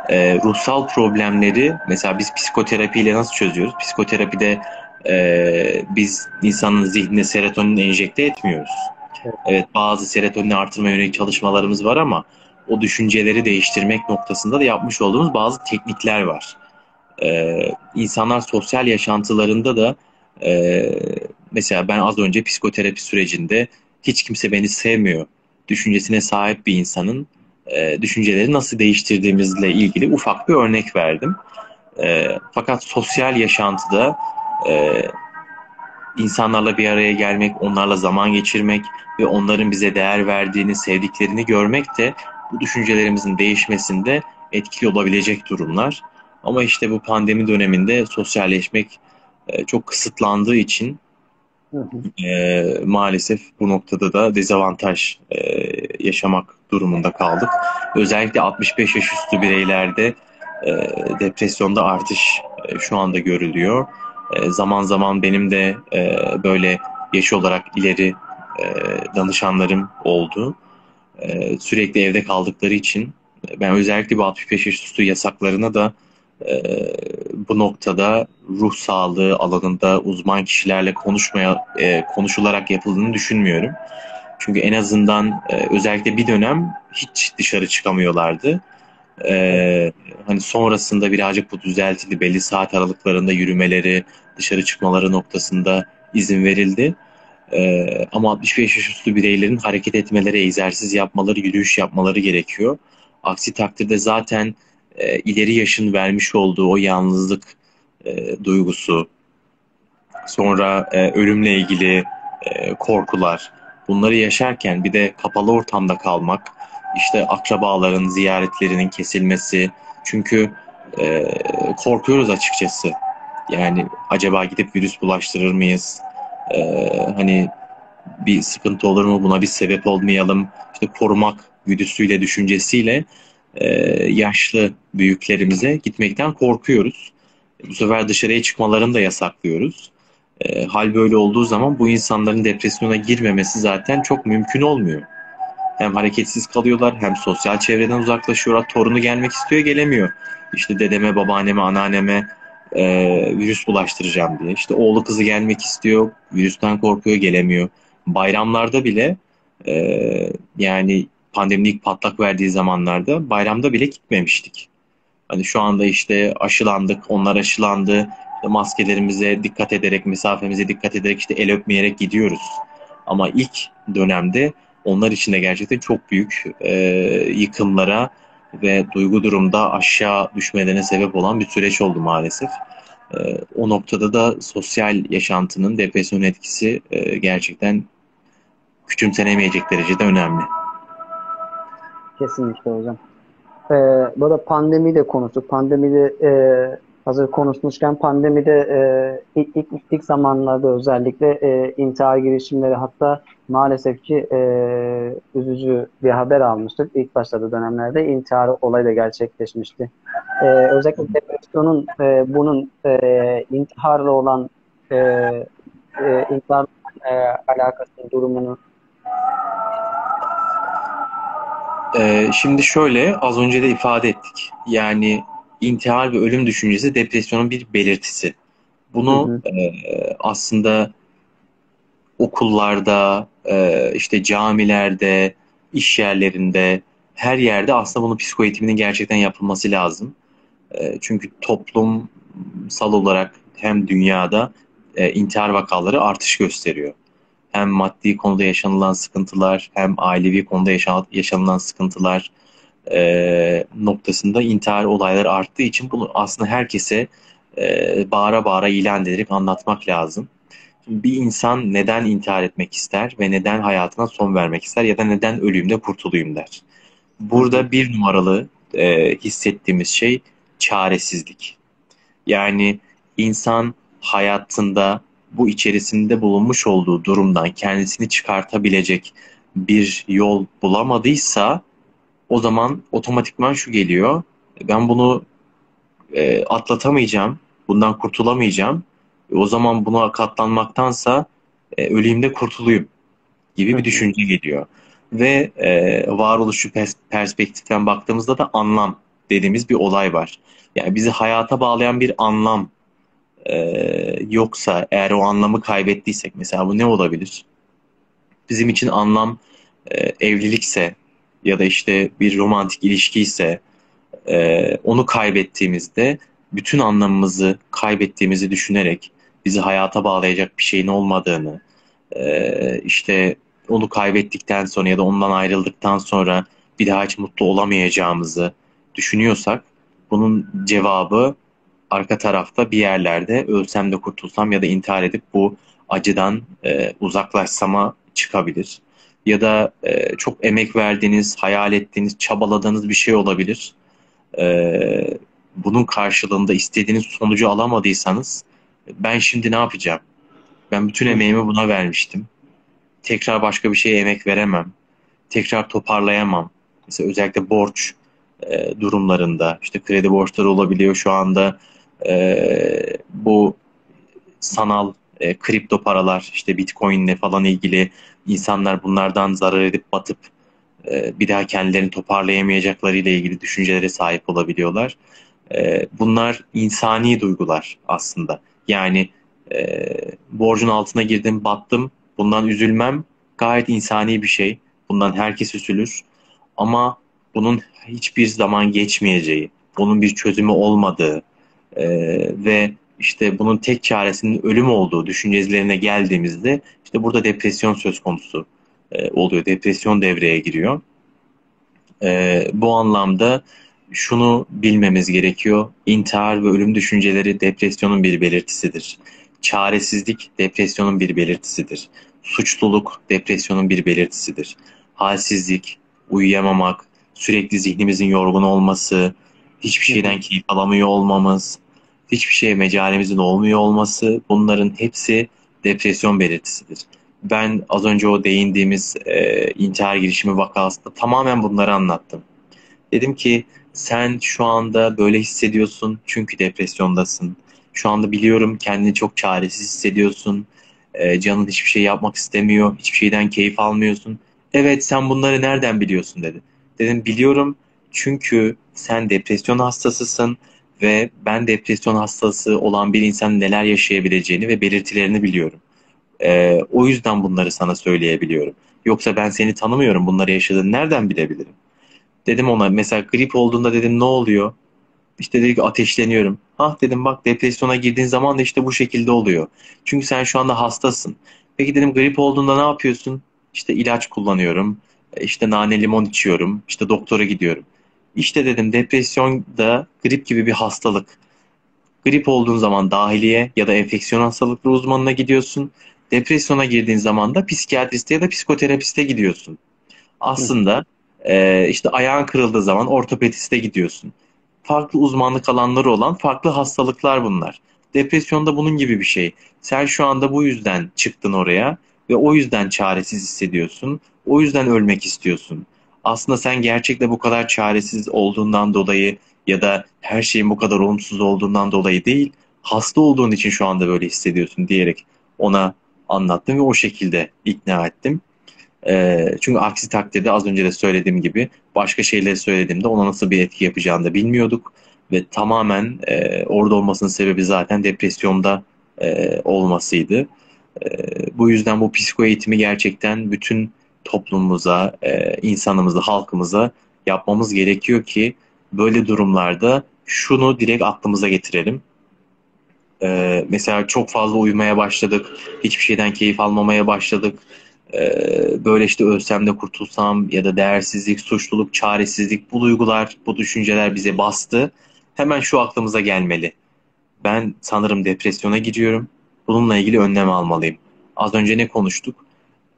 e, ruhsal problemleri mesela biz psikoterapiyle nasıl çözüyoruz? Psikoterapide e, biz insanın zihnine serotonin enjekte etmiyoruz. Evet. evet bazı serotonin artırma yönelik çalışmalarımız var ama o düşünceleri değiştirmek noktasında da yapmış olduğumuz bazı teknikler var. Ee, insanlar sosyal yaşantılarında da e, mesela ben az önce psikoterapi sürecinde hiç kimse beni sevmiyor düşüncesine sahip bir insanın e, düşünceleri nasıl değiştirdiğimizle ilgili ufak bir örnek verdim. E, fakat sosyal yaşantıda e, insanlarla bir araya gelmek, onlarla zaman geçirmek ve onların bize değer verdiğini, sevdiklerini görmek de bu düşüncelerimizin değişmesinde etkili olabilecek durumlar. Ama işte bu pandemi döneminde sosyalleşmek e, çok kısıtlandığı için e, maalesef bu noktada da dezavantaj e, yaşamak durumunda kaldık. Özellikle 65 yaş üstü bireylerde e, depresyonda artış e, şu anda görülüyor. E, zaman zaman benim de e, böyle yaş olarak ileri e, danışanlarım oldu. E, sürekli evde kaldıkları için ben özellikle bu 65 yaş üstü yasaklarına da e, bu noktada ruh sağlığı alanında uzman kişilerle konuşmaya e, konuşularak yapıldığını düşünmüyorum. Çünkü en azından e, özellikle bir dönem hiç dışarı çıkamıyorlardı. E, hani sonrasında birazcık bu düzeltildi. Belli saat aralıklarında yürümeleri, dışarı çıkmaları noktasında izin verildi. E, ama 65 yaş üstü bireylerin hareket etmeleri, egzersiz yapmaları, yürüyüş yapmaları gerekiyor. Aksi takdirde zaten e, ileri yaşın vermiş olduğu o yalnızlık e, duygusu, sonra e, ölümle ilgili e, korkular, bunları yaşarken bir de kapalı ortamda kalmak, işte akrabaların ziyaretlerinin kesilmesi, çünkü e, korkuyoruz açıkçası. Yani acaba gidip virüs bulaştırır mıyız? E, hani bir sıkıntı olur mu? Buna bir sebep olmayalım. İşte korumak güdüsüyle, düşüncesiyle e, yaşlı büyüklerimize gitmekten korkuyoruz. Bu sefer dışarıya çıkmalarını da yasaklıyoruz. E, hal böyle olduğu zaman bu insanların depresyona girmemesi zaten çok mümkün olmuyor. Hem hareketsiz kalıyorlar hem sosyal çevreden uzaklaşıyorlar. Torunu gelmek istiyor gelemiyor. İşte dedeme, babaanneme, anneanneme e, virüs bulaştıracağım diye. İşte oğlu kızı gelmek istiyor, virüsten korkuyor, gelemiyor. Bayramlarda bile e, yani pandeminin ilk patlak verdiği zamanlarda bayramda bile gitmemiştik. Hani şu anda işte aşılandık, onlar aşılandı. İşte maskelerimize dikkat ederek, mesafemize dikkat ederek işte el öpmeyerek gidiyoruz. Ama ilk dönemde onlar için de gerçekten çok büyük e, yıkımlara ve duygu durumda aşağı düşmelerine sebep olan bir süreç oldu maalesef. E, o noktada da sosyal yaşantının depresyon etkisi e, gerçekten küçümsenemeyecek derecede önemli. Kesinlikle hocam. Ee, bu da pandemi de konuştuk. Pandemide e, hazır konuşmuşken pandemide e, ilk, ilk, ilk zamanlarda özellikle e, intihar girişimleri hatta maalesef ki e, üzücü bir haber almıştık. İlk başladığı dönemlerde intihar olayı da gerçekleşmişti. E, özellikle depresyonun e, bunun e, intiharla olan e, e, intihar e, alakasını, durumunu Ee, şimdi şöyle az önce de ifade ettik. Yani intihar ve ölüm düşüncesi depresyonun bir belirtisi. Bunu hı hı. E, aslında okullarda, e, işte camilerde, iş yerlerinde, her yerde aslında bunun psikoeğitiminin gerçekten yapılması lazım. E, çünkü toplumsal olarak hem dünyada e, intihar vakaları artış gösteriyor. Hem maddi konuda yaşanılan sıkıntılar hem ailevi konuda yaşanılan sıkıntılar e, noktasında intihar olayları arttığı için bunu aslında herkese e, bağıra bağıra ilan ederek anlatmak lazım. Şimdi bir insan neden intihar etmek ister ve neden hayatına son vermek ister ya da neden ölümde kurtulayım der. Burada bir numaralı e, hissettiğimiz şey çaresizlik. Yani insan hayatında bu içerisinde bulunmuş olduğu durumdan kendisini çıkartabilecek bir yol bulamadıysa o zaman otomatikman şu geliyor. Ben bunu e, atlatamayacağım. Bundan kurtulamayacağım. E, o zaman buna katlanmaktansa e, öleyim kurtulayım gibi bir düşünce geliyor. Ve e, varoluşu pers- perspektiften baktığımızda da anlam dediğimiz bir olay var. Yani bizi hayata bağlayan bir anlam e, yoksa eğer o anlamı kaybettiysek mesela bu ne olabilir? Bizim için anlam e, evlilikse ya da işte bir romantik ilişki ise e, onu kaybettiğimizde bütün anlamımızı kaybettiğimizi düşünerek bizi hayata bağlayacak bir şeyin olmadığını e, işte onu kaybettikten sonra ya da ondan ayrıldıktan sonra bir daha hiç mutlu olamayacağımızı düşünüyorsak bunun cevabı arka tarafta bir yerlerde ölsem de kurtulsam ya da intihar edip bu acıdan e, uzaklaşsama çıkabilir. Ya da e, çok emek verdiğiniz, hayal ettiğiniz, çabaladığınız bir şey olabilir. E, bunun karşılığında istediğiniz sonucu alamadıysanız ben şimdi ne yapacağım? Ben bütün emeğimi buna vermiştim. Tekrar başka bir şeye emek veremem. Tekrar toparlayamam. Mesela özellikle borç e, durumlarında işte kredi borçları olabiliyor şu anda e, bu sanal e, kripto paralar işte bitcoinle falan ilgili insanlar bunlardan zarar edip batıp e, bir daha kendilerini toparlayamayacakları ile ilgili düşüncelere sahip olabiliyorlar. E, bunlar insani duygular aslında. Yani e, borcun altına girdim battım bundan üzülmem gayet insani bir şey. Bundan herkes üzülür. Ama bunun hiçbir zaman geçmeyeceği, bunun bir çözümü olmadığı, e, ve işte bunun tek çaresinin ölüm olduğu düşüncelerine geldiğimizde işte burada depresyon söz konusu e, oluyor. Depresyon devreye giriyor. E, bu anlamda şunu bilmemiz gerekiyor. İntihar ve ölüm düşünceleri depresyonun bir belirtisidir. Çaresizlik depresyonun bir belirtisidir. Suçluluk depresyonun bir belirtisidir. Halsizlik, uyuyamamak, sürekli zihnimizin yorgun olması, hiçbir şeyden keyif alamıyor olmamız, hiçbir şeye mecalimizin olmuyor olması bunların hepsi depresyon belirtisidir. Ben az önce o değindiğimiz e, intihar girişimi vakasında tamamen bunları anlattım. Dedim ki sen şu anda böyle hissediyorsun çünkü depresyondasın. Şu anda biliyorum kendini çok çaresiz hissediyorsun. E, canın hiçbir şey yapmak istemiyor. Hiçbir şeyden keyif almıyorsun. Evet sen bunları nereden biliyorsun dedi. Dedim biliyorum çünkü sen depresyon hastasısın ve ben depresyon hastası olan bir insan neler yaşayabileceğini ve belirtilerini biliyorum. Ee, o yüzden bunları sana söyleyebiliyorum. Yoksa ben seni tanımıyorum. Bunları yaşadığını nereden bilebilirim? Dedim ona mesela grip olduğunda dedim ne oluyor? İşte dedi ki ateşleniyorum. Ah dedim bak depresyona girdiğin zaman da işte bu şekilde oluyor. Çünkü sen şu anda hastasın. Peki dedim grip olduğunda ne yapıyorsun? İşte ilaç kullanıyorum. İşte nane limon içiyorum. İşte doktora gidiyorum. İşte dedim depresyon da grip gibi bir hastalık. Grip olduğun zaman dahiliye ya da enfeksiyon hastalıkları uzmanına gidiyorsun. Depresyona girdiğin zaman da psikiyatriste ya da psikoterapiste gidiyorsun. Aslında e, işte ayağın kırıldığı zaman ortopediste gidiyorsun. Farklı uzmanlık alanları olan farklı hastalıklar bunlar. Depresyonda bunun gibi bir şey. Sen şu anda bu yüzden çıktın oraya ve o yüzden çaresiz hissediyorsun. O yüzden ölmek istiyorsun aslında sen gerçekte bu kadar çaresiz olduğundan dolayı ya da her şeyin bu kadar olumsuz olduğundan dolayı değil, hasta olduğun için şu anda böyle hissediyorsun diyerek ona anlattım ve o şekilde ikna ettim. E, çünkü aksi takdirde az önce de söylediğim gibi başka şeyleri söylediğimde ona nasıl bir etki yapacağını da bilmiyorduk. Ve tamamen e, orada olmasının sebebi zaten depresyonda e, olmasıydı. E, bu yüzden bu psiko eğitimi gerçekten bütün toplumumuza, e, insanımıza, halkımıza yapmamız gerekiyor ki böyle durumlarda şunu direkt aklımıza getirelim. Ee, mesela çok fazla uyumaya başladık. Hiçbir şeyden keyif almamaya başladık. Ee, böyle işte ölsem de kurtulsam ya da değersizlik, suçluluk, çaresizlik bu duygular, bu düşünceler bize bastı. Hemen şu aklımıza gelmeli. Ben sanırım depresyona giriyorum. Bununla ilgili önlem almalıyım. Az önce ne konuştuk?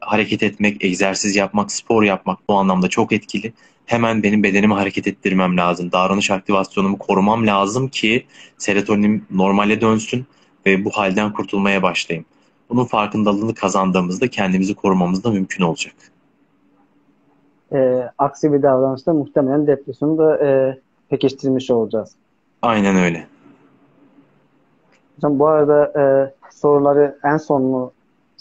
Hareket etmek, egzersiz yapmak, spor yapmak bu anlamda çok etkili. Hemen benim bedenimi hareket ettirmem lazım. Davranış aktivasyonumu korumam lazım ki serotoninim normale dönsün ve bu halden kurtulmaya başlayayım. Bunun farkındalığını kazandığımızda kendimizi korumamız da mümkün olacak. E, aksi bir davranışta muhtemelen depresyonu da e, pekiştirmiş olacağız. Aynen öyle. Hocam bu arada e, soruları en son mu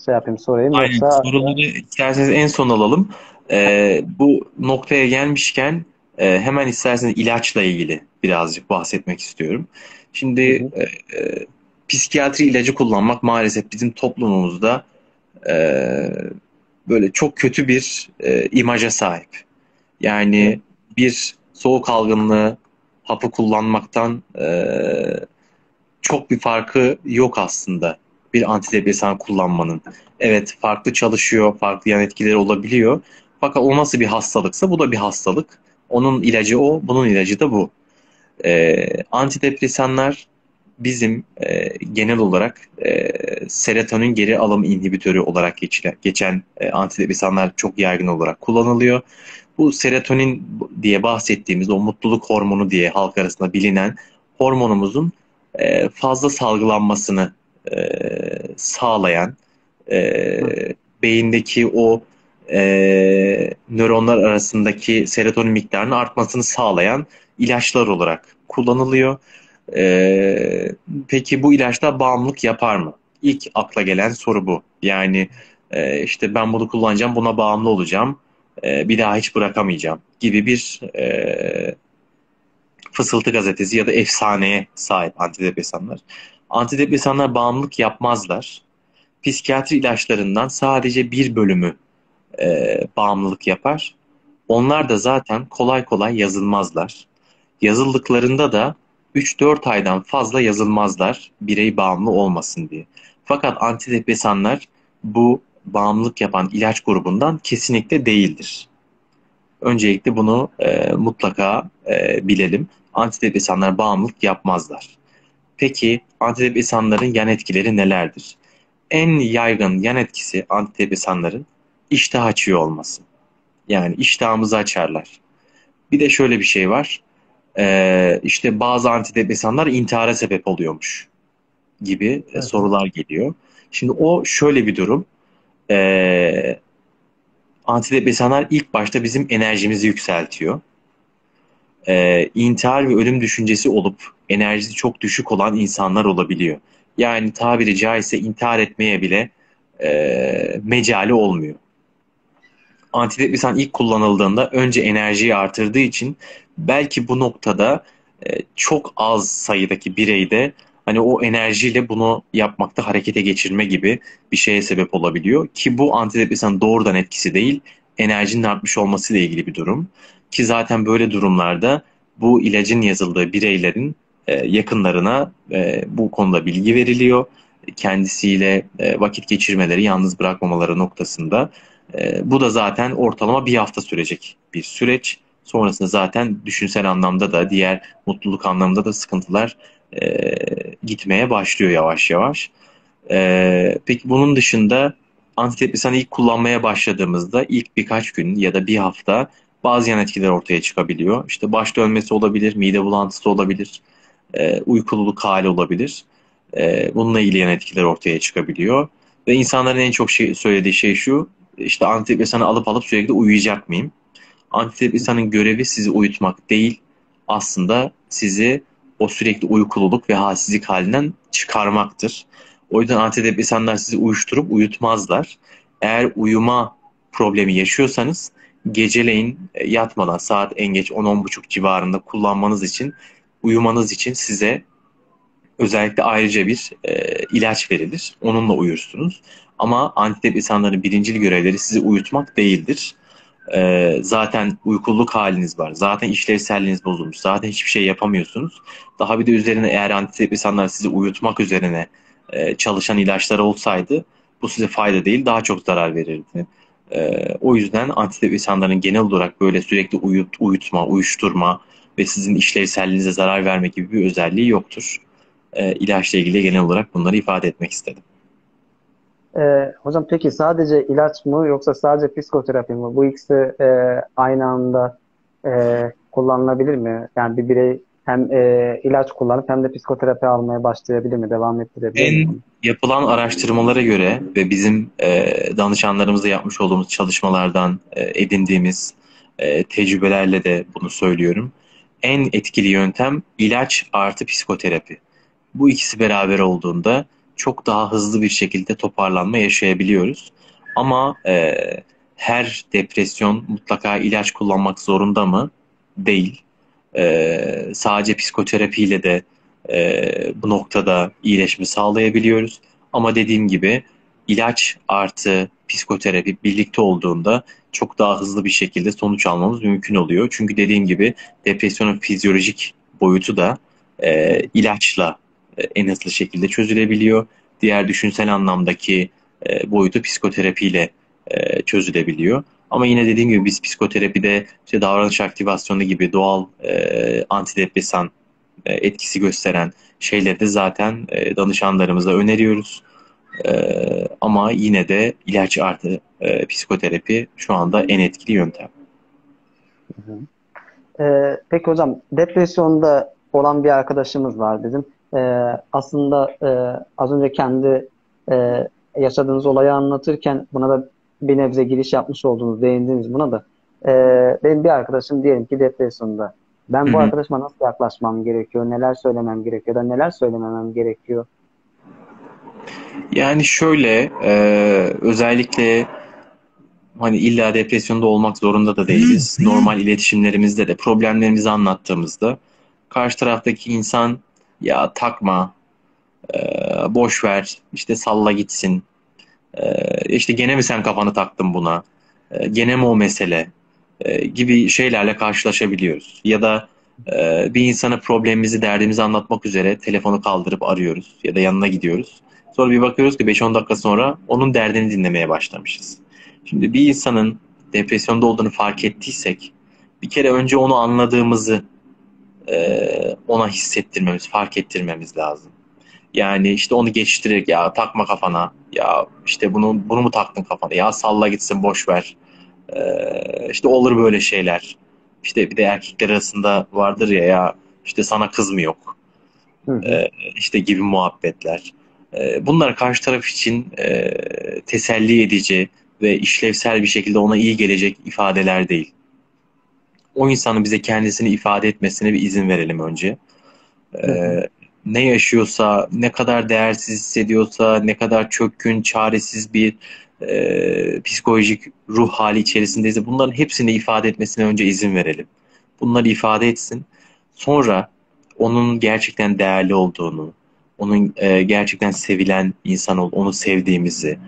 şey yapayım sorayım Aynen. yoksa Soruları isterseniz en son alalım. Ee, bu noktaya gelmişken e, hemen isterseniz ilaçla ilgili birazcık bahsetmek istiyorum. Şimdi Hı e, e, psikiyatri ilacı kullanmak maalesef bizim toplumumuzda e, böyle çok kötü bir e, imaja sahip. Yani bir soğuk algınlığı hapı kullanmaktan e, çok bir farkı yok aslında bir antidepresan kullanmanın. Evet farklı çalışıyor, farklı yan etkileri olabiliyor. Fakat o nasıl bir hastalıksa bu da bir hastalık. Onun ilacı o, bunun ilacı da bu. Ee, antidepresanlar bizim e, genel olarak e, serotonin geri alım inhibitörü olarak geçilen, geçen e, antidepresanlar çok yaygın olarak kullanılıyor. Bu serotonin diye bahsettiğimiz o mutluluk hormonu diye halk arasında bilinen hormonumuzun e, fazla salgılanmasını e, sağlayan e, beyindeki o e, nöronlar arasındaki serotonin miktarının artmasını sağlayan ilaçlar olarak kullanılıyor. E, peki bu ilaçlar bağımlılık yapar mı? İlk akla gelen soru bu. Yani e, işte ben bunu kullanacağım, buna bağımlı olacağım, e, bir daha hiç bırakamayacağım gibi bir e, fısıltı gazetesi ya da efsaneye sahip antidepresanlar. Antidepresanlar bağımlılık yapmazlar. Psikiyatri ilaçlarından sadece bir bölümü e, bağımlılık yapar. Onlar da zaten kolay kolay yazılmazlar. Yazıldıklarında da 3-4 aydan fazla yazılmazlar birey bağımlı olmasın diye. Fakat antidepresanlar bu bağımlılık yapan ilaç grubundan kesinlikle değildir. Öncelikle bunu e, mutlaka e, bilelim. Antidepresanlar bağımlılık yapmazlar. Peki antidepresanların yan etkileri nelerdir? En yaygın yan etkisi antidepresanların iştah açıyor olması. Yani iştahımızı açarlar. Bir de şöyle bir şey var. Ee, işte bazı antidepresanlar intihara sebep oluyormuş gibi evet. sorular geliyor. Şimdi o şöyle bir durum. Ee, antidepresanlar ilk başta bizim enerjimizi yükseltiyor. Ee, intihar ve ölüm düşüncesi olup enerjisi çok düşük olan insanlar olabiliyor. Yani tabiri caizse intihar etmeye bile e, mecali olmuyor. Antidepresan ilk kullanıldığında önce enerjiyi artırdığı için belki bu noktada e, çok az sayıdaki bireyde hani o enerjiyle bunu yapmakta harekete geçirme gibi bir şeye sebep olabiliyor. Ki bu antidepresan doğrudan etkisi değil, enerjinin artmış olmasıyla ilgili bir durum. Ki zaten böyle durumlarda bu ilacın yazıldığı bireylerin e, yakınlarına e, bu konuda bilgi veriliyor. Kendisiyle e, vakit geçirmeleri, yalnız bırakmamaları noktasında. Bu da zaten ortalama bir hafta sürecek bir süreç. Sonrasında zaten düşünsel anlamda da diğer mutluluk anlamında da sıkıntılar gitmeye başlıyor yavaş yavaş. Peki bunun dışında antidepresan ilk kullanmaya başladığımızda ilk birkaç gün ya da bir hafta bazı yan etkiler ortaya çıkabiliyor. İşte baş dönmesi olabilir, mide bulantısı olabilir, e, uykululuk hali olabilir. E, bununla ilgili etkiler ortaya çıkabiliyor. Ve insanların en çok şey, söylediği şey şu, işte antidepresanı alıp alıp sürekli uyuyacak mıyım? Antidepresanın görevi sizi uyutmak değil, aslında sizi o sürekli uykululuk ve halsizlik halinden çıkarmaktır. O yüzden antidepresanlar sizi uyuşturup uyutmazlar. Eğer uyuma problemi yaşıyorsanız geceleyin e, yatmadan saat en geç 10-10.30 civarında kullanmanız için uyumanız için size özellikle ayrıca bir e, ilaç verilir. Onunla uyursunuz. Ama antidepresanların birincil görevleri sizi uyutmak değildir. e, zaten uykuluk haliniz var. Zaten işlevselliğiniz bozulmuş. Zaten hiçbir şey yapamıyorsunuz. Daha bir de üzerine eğer antidepresanlar sizi uyutmak üzerine e, çalışan ilaçlar olsaydı bu size fayda değil daha çok zarar verirdi. E, o yüzden antidepresanların genel olarak böyle sürekli uyut, uyutma, uyuşturma ve sizin işlevselliğinize zarar verme gibi bir özelliği yoktur. E, ilaçla ilgili genel olarak bunları ifade etmek istedim. E, hocam peki sadece ilaç mı yoksa sadece psikoterapi mi? Bu ikisi e, aynı anda e, kullanılabilir mi? Yani bir birey hem e, ilaç kullanıp hem de psikoterapi almaya başlayabilir mi? Devam ettirebilir en mi? Yapılan araştırmalara göre ve bizim e, danışanlarımızla yapmış olduğumuz çalışmalardan e, edindiğimiz e, tecrübelerle de bunu söylüyorum. En etkili yöntem ilaç artı psikoterapi. Bu ikisi beraber olduğunda çok daha hızlı bir şekilde toparlanma yaşayabiliyoruz. Ama e, her depresyon mutlaka ilaç kullanmak zorunda mı? Değil. E, sadece psikoterapiyle de e, bu noktada iyileşme sağlayabiliyoruz. Ama dediğim gibi ilaç artı psikoterapi birlikte olduğunda çok daha hızlı bir şekilde sonuç almamız mümkün oluyor. Çünkü dediğim gibi depresyonun fizyolojik boyutu da e, ilaçla e, en hızlı şekilde çözülebiliyor. Diğer düşünsel anlamdaki e, boyutu psikoterapiyle e, çözülebiliyor. Ama yine dediğim gibi biz psikoterapide işte davranış aktivasyonu gibi doğal e, antidepresan e, etkisi gösteren şeyleri de zaten e, danışanlarımıza öneriyoruz. E, ama yine de ilaç artı e, psikoterapi şu anda en etkili yöntem. Hı hı. E, peki hocam depresyonda olan bir arkadaşımız var bizim e, aslında e, az önce kendi e, yaşadığınız olayı anlatırken buna da bir nebze giriş yapmış olduğunuz, değindiniz buna da. E, benim bir arkadaşım diyelim ki depresyonda. Ben bu Hı-hı. arkadaşıma nasıl yaklaşmam gerekiyor, neler söylemem gerekiyor da neler söylememem gerekiyor? Yani şöyle, e, özellikle hani illa depresyonda olmak zorunda da değiliz. Normal iletişimlerimizde de problemlerimizi anlattığımızda karşı taraftaki insan ya takma, e, boş ver, işte salla gitsin, e, işte gene mi sen kafanı taktın buna, e, gene mi o mesele e, gibi şeylerle karşılaşabiliyoruz. Ya da e, bir insana problemimizi, derdimizi anlatmak üzere telefonu kaldırıp arıyoruz ya da yanına gidiyoruz. Sonra bir bakıyoruz ki 5-10 dakika sonra onun derdini dinlemeye başlamışız. Şimdi bir insanın depresyonda olduğunu fark ettiysek bir kere önce onu anladığımızı e, ona hissettirmemiz, fark ettirmemiz lazım. Yani işte onu geçiştirerek ya takma kafana, ya işte bunu bunu mu taktın kafana, ya salla gitsin boş ver. Ee, işte olur böyle şeyler. İşte bir de erkekler arasında vardır ya ya işte sana kız mı yok. Ee, işte gibi muhabbetler. Ee, bunlar karşı taraf için e, teselli edici ve işlevsel bir şekilde ona iyi gelecek ifadeler değil o insanın bize kendisini ifade etmesine bir izin verelim önce. Ee, ne yaşıyorsa, ne kadar değersiz hissediyorsa, ne kadar çökkün, çaresiz bir e, psikolojik ruh hali içerisindeyse bunların hepsini ifade etmesine önce izin verelim. Bunları ifade etsin. Sonra onun gerçekten değerli olduğunu, onun e, gerçekten sevilen insan ol, onu sevdiğimizi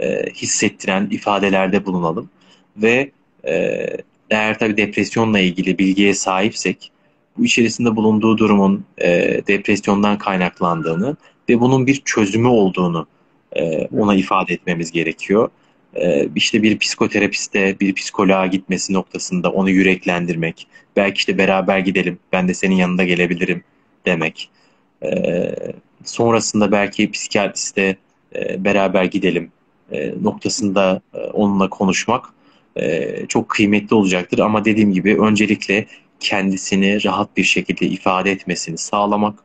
e, hissettiren ifadelerde bulunalım ve e, eğer tabii depresyonla ilgili bilgiye sahipsek bu içerisinde bulunduğu durumun e, depresyondan kaynaklandığını ve bunun bir çözümü olduğunu e, ona ifade etmemiz gerekiyor. E, işte bir psikoterapiste, bir psikoloğa gitmesi noktasında onu yüreklendirmek, belki işte beraber gidelim, ben de senin yanında gelebilirim demek. E, sonrasında belki psikiyatriste e, beraber gidelim e, noktasında e, onunla konuşmak e, çok kıymetli olacaktır. Ama dediğim gibi öncelikle kendisini rahat bir şekilde ifade etmesini sağlamak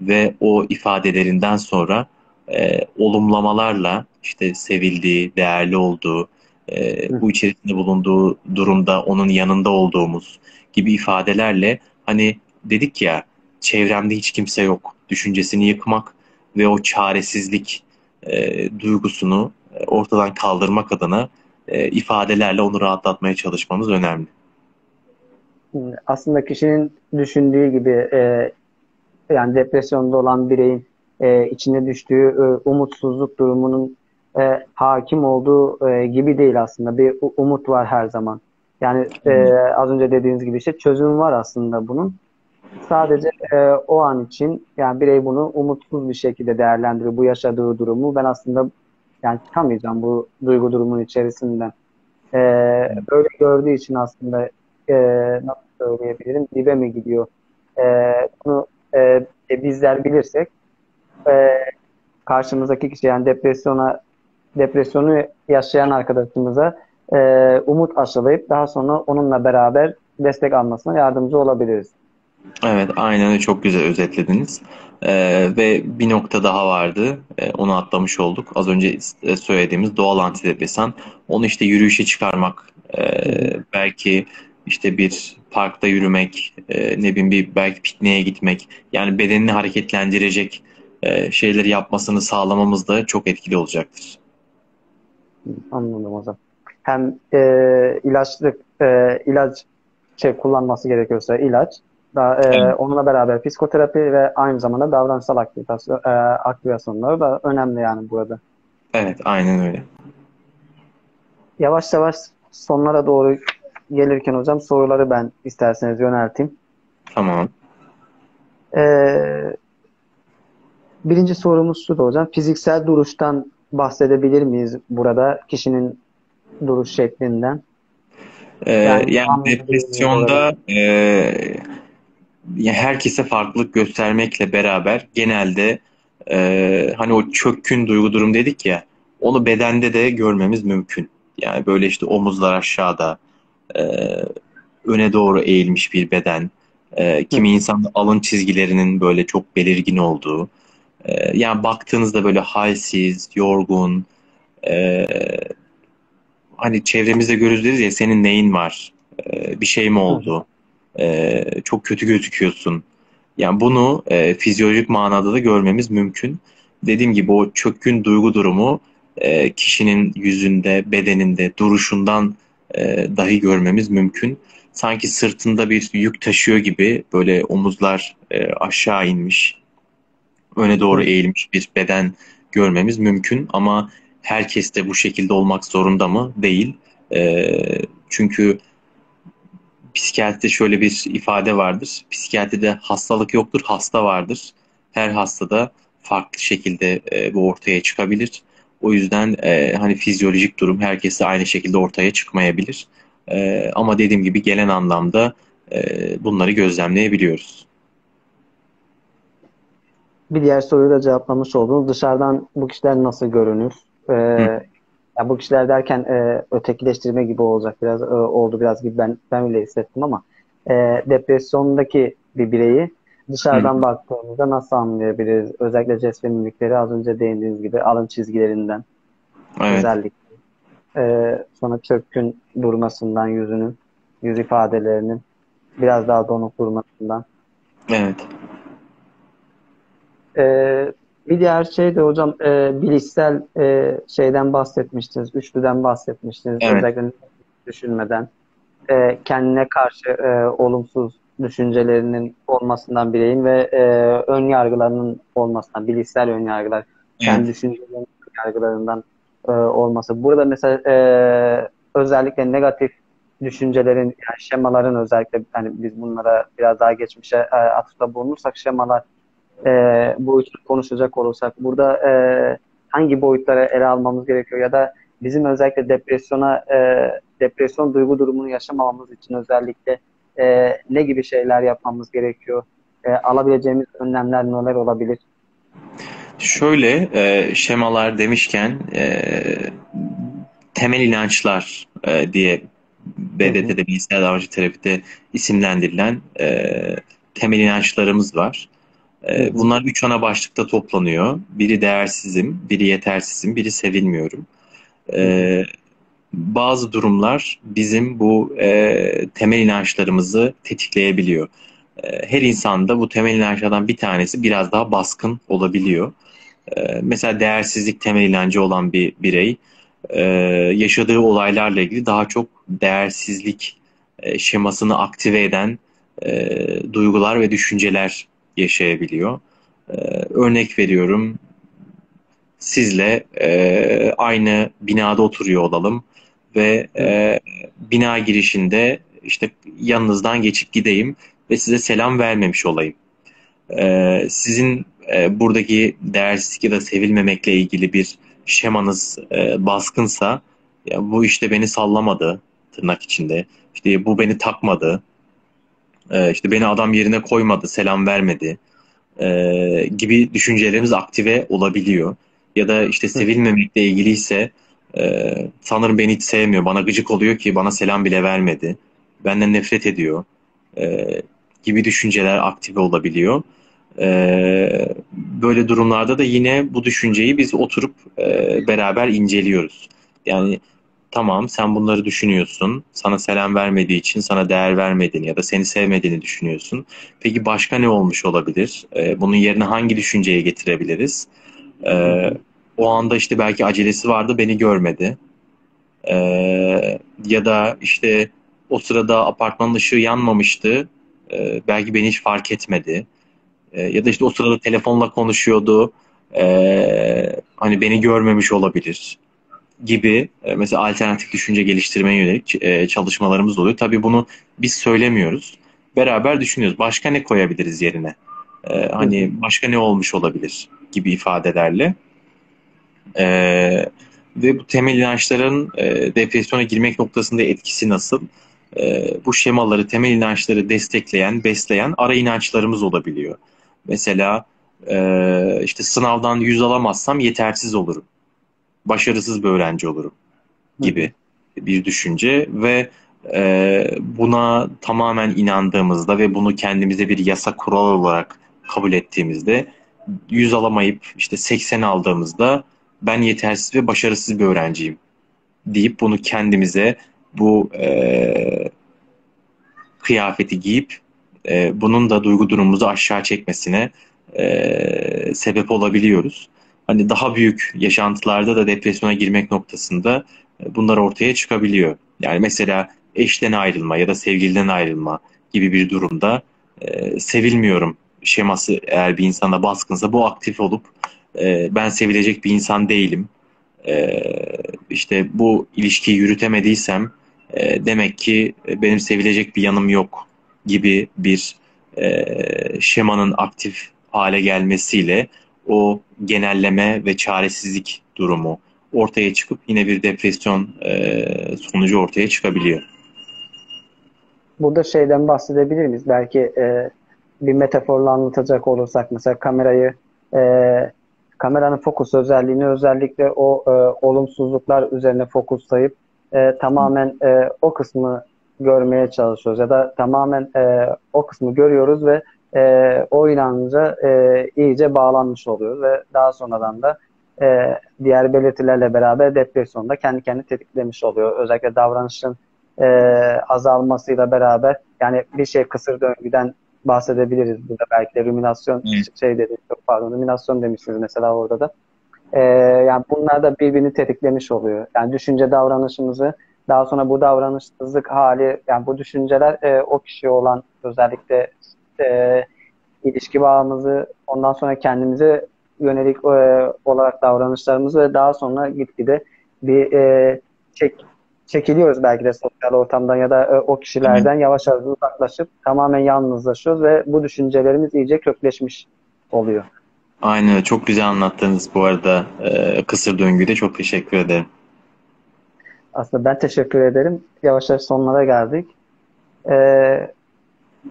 ve o ifadelerinden sonra e, olumlamalarla işte sevildiği, değerli olduğu, e, bu içerisinde bulunduğu durumda onun yanında olduğumuz gibi ifadelerle hani dedik ya çevremde hiç kimse yok düşüncesini yıkmak ve o çaresizlik e, duygusunu e, ortadan kaldırmak adına e, ifadelerle onu rahatlatmaya çalışmamız önemli. Aslında kişinin düşündüğü gibi e, yani depresyonda olan bireyin e, içine düştüğü e, umutsuzluk durumunun e, hakim olduğu e, gibi değil aslında. Bir umut var her zaman. Yani e, az önce dediğiniz gibi işte çözüm var aslında bunun. Sadece e, o an için yani birey bunu umutsuz bir şekilde değerlendiriyor. Bu yaşadığı durumu ben aslında yani çıkamayacağım bu duygu durumun içerisinden. E, böyle gördüğü için aslında e, nasıl söyleyebilirim dibe mi gidiyor? E, bunu e, bizler bilirsek e, karşımızdaki kişi yani depresyona depresyonu yaşayan arkadaşımıza e, umut aşılayıp daha sonra onunla beraber destek almasına yardımcı olabiliriz. Evet, aynen çok güzel özetlediniz. Ee, ve bir nokta daha vardı. Ee, onu atlamış olduk. Az önce e, söylediğimiz doğal antidepresan. Onu işte yürüyüşe çıkarmak, e, belki işte bir parkta yürümek, e, ne bileyim bir belki pikniğe gitmek. Yani bedenini hareketlendirecek e, şeyleri yapmasını sağlamamız da çok etkili olacaktır. Anladım hocam. Hem e, ilaçlık, e, ilaç şey kullanması gerekiyorsa ilaç, da, e, onunla beraber psikoterapi ve aynı zamanda davranışsal aktivasyon, e, aktivasyonları da önemli yani burada. Evet, aynen öyle. Yavaş yavaş sonlara doğru gelirken hocam soruları ben isterseniz yönelteyim. Tamam. Ee, birinci sorumuz şu da hocam. Fiziksel duruştan bahsedebilir miyiz burada kişinin duruş şeklinden? Ee, yani, yani depresyonda e, herkese farklılık göstermekle beraber genelde e, hani o çökkün duygu durum dedik ya onu bedende de görmemiz mümkün. Yani böyle işte omuzlar aşağıda, e, öne doğru eğilmiş bir beden, e, kimi insanda alın çizgilerinin böyle çok belirgin olduğu, e, yani baktığınızda böyle halsiz, yorgun, e, hani çevremizde görürüz ya senin neyin var, e, bir şey mi oldu, e, çok kötü gözüküyorsun. Yani bunu e, fizyolojik manada da görmemiz mümkün. Dediğim gibi o çökkün duygu durumu e, kişinin yüzünde, bedeninde, duruşundan e, dahi görmemiz mümkün. Sanki sırtında bir yük taşıyor gibi böyle omuzlar e, aşağı inmiş, öne doğru eğilmiş bir beden görmemiz mümkün. Ama herkes de bu şekilde olmak zorunda mı? Değil. E, çünkü psikiyatride şöyle bir ifade vardır. Psikiyatride hastalık yoktur, hasta vardır. Her hastada farklı şekilde e, bu ortaya çıkabilir. O yüzden e, hani fizyolojik durum herkese aynı şekilde ortaya çıkmayabilir. E, ama dediğim gibi gelen anlamda e, bunları gözlemleyebiliyoruz. Bir diğer soruyu da cevaplamış oldunuz. Dışarıdan bu kişiler nasıl görünür? Ee, ya bu kişiler derken e, ötekileştirme gibi olacak biraz e, oldu biraz gibi ben ben öyle hissettim ama e, depresyondaki bir bireyi Dışarıdan Hı. baktığımızda nasıl anlayabiliriz? Özellikle jest ve mimikleri az önce değindiğiniz gibi alın çizgilerinden evet. özellikle. Ee, sonra çökkün durmasından yüzünün, yüz ifadelerinin biraz daha donuk durmasından. Evet. Ee, bir diğer şey de hocam e, bilişsel e, şeyden bahsetmiştiniz, üçlüden bahsetmiştiniz. Evet. Özellikle düşünmeden. E, kendine karşı e, olumsuz düşüncelerinin olmasından bireyin ve e, ön yargılarının olmasından, bilişsel ön yargılar, kendi evet. düşüncelerinin yargılarından e, olması. Burada mesela e, özellikle negatif düşüncelerin, yani şemaların özellikle hani biz bunlara biraz daha geçmişe e, atıfta bulunursak şemalar e, boyutunu konuşacak olursak burada e, hangi boyutlara ele almamız gerekiyor ya da bizim özellikle depresyona e, depresyon duygu durumunu yaşamamamız için özellikle e, ne gibi şeyler yapmamız gerekiyor? E, alabileceğimiz önlemler neler olabilir? Şöyle e, şemalar demişken e, temel inançlar e, diye BDT'de bilgisayar davranıcı terapide isimlendirilen e, temel inançlarımız var. E, bunlar üç ana başlıkta toplanıyor. Biri değersizim, biri yetersizim, biri sevilmiyorum. E, bazı durumlar bizim bu e, temel inançlarımızı tetikleyebiliyor. E, her insanda bu temel inançlardan bir tanesi biraz daha baskın olabiliyor. Mesela değersizlik temel inancı olan bir birey e, yaşadığı olaylarla ilgili daha çok değersizlik e, şemasını aktive eden duygular ve düşünceler yaşayabiliyor. E, örnek veriyorum, sizle e, aynı binada oturuyor olalım ve e, bina girişinde işte yanınızdan geçip gideyim ve size selam vermemiş olayım. E, sizin e, buradaki değersizlik ya da sevilmemekle ilgili bir şemanız e, baskınsa ya bu işte beni sallamadı tırnak içinde. İşte bu beni takmadı. E, işte beni adam yerine koymadı, selam vermedi e, gibi düşüncelerimiz aktive olabiliyor. Ya da işte sevilmemekle ilgili ise e, sanırım beni hiç sevmiyor, bana gıcık oluyor ki bana selam bile vermedi. Benden nefret ediyor e, gibi düşünceler aktive olabiliyor. E, böyle durumlarda da yine bu düşünceyi biz oturup e, beraber inceliyoruz. Yani tamam sen bunları düşünüyorsun. Sana selam vermediği için sana değer vermediğini ya da seni sevmediğini düşünüyorsun. Peki başka ne olmuş olabilir? Ee, bunun yerine hangi düşünceye getirebiliriz? Ee, o anda işte belki acelesi vardı beni görmedi. Ee, ya da işte o sırada apartmanın ışığı yanmamıştı. Ee, belki beni hiç fark etmedi. Ee, ya da işte o sırada telefonla konuşuyordu. Ee, hani beni görmemiş olabilir gibi e, mesela alternatif düşünce geliştirmeye yönelik e, çalışmalarımız oluyor. Tabii bunu biz söylemiyoruz. Beraber düşünüyoruz. Başka ne koyabiliriz yerine? E, hani başka ne olmuş olabilir gibi ifadelerle. Ve bu temel inançların depresyona girmek noktasında etkisi nasıl? Bu şemaları, temel inançları destekleyen, besleyen ara inançlarımız olabiliyor. Mesela işte sınavdan yüz alamazsam yetersiz olurum başarısız bir öğrenci olurum gibi bir düşünce ve e, buna tamamen inandığımızda ve bunu kendimize bir yasa kural olarak kabul ettiğimizde 100 alamayıp işte 80 aldığımızda ben yetersiz ve başarısız bir öğrenciyim deyip bunu kendimize bu e, kıyafeti giyip e, bunun da duygu durumumuzu aşağı çekmesine e, sebep olabiliyoruz hani daha büyük yaşantılarda da depresyona girmek noktasında e, bunlar ortaya çıkabiliyor. Yani mesela eşten ayrılma ya da sevgiliden ayrılma gibi bir durumda e, sevilmiyorum şeması eğer bir insanda baskınsa bu aktif olup e, ben sevilecek bir insan değilim. E, işte bu ilişkiyi yürütemediysem e, demek ki benim sevilecek bir yanım yok gibi bir e, şemanın aktif hale gelmesiyle o genelleme ve çaresizlik durumu ortaya çıkıp yine bir depresyon e, sonucu ortaya çıkabiliyor. Burada şeyden bahsedebilir miyiz? Belki e, bir metaforla anlatacak olursak mesela kamerayı e, kameranın fokus özelliğini özellikle o e, olumsuzluklar üzerine fokuslayıp e, tamamen e, o kısmı görmeye çalışıyoruz ya da tamamen e, o kısmı görüyoruz ve e, o inanca e, iyice bağlanmış oluyor ve daha sonradan da e, diğer belirtilerle beraber depresyonda kendi kendini tetiklemiş oluyor. Özellikle davranışın e, azalmasıyla beraber yani bir şey kısır döngüden bahsedebiliriz burada belki de ruminasyon evet. şey dedi çok pardon ruminasyon demişsiniz mesela orada da. E, yani bunlar da birbirini tetiklemiş oluyor. Yani düşünce davranışımızı daha sonra bu davranışsızlık hali yani bu düşünceler e, o kişiye olan özellikle e, ilişki bağımızı ondan sonra kendimize yönelik e, olarak davranışlarımızı ve daha sonra gitgide bir e, çek, çekiliyoruz belki de sosyal ortamdan ya da e, o kişilerden yavaş yavaş uzaklaşıp tamamen yalnızlaşıyoruz ve bu düşüncelerimiz iyice kökleşmiş oluyor. Aynen çok güzel anlattınız bu arada e, kısır döngüde çok teşekkür ederim. Aslında ben teşekkür ederim. Yavaş yavaş sonlara geldik. Ee,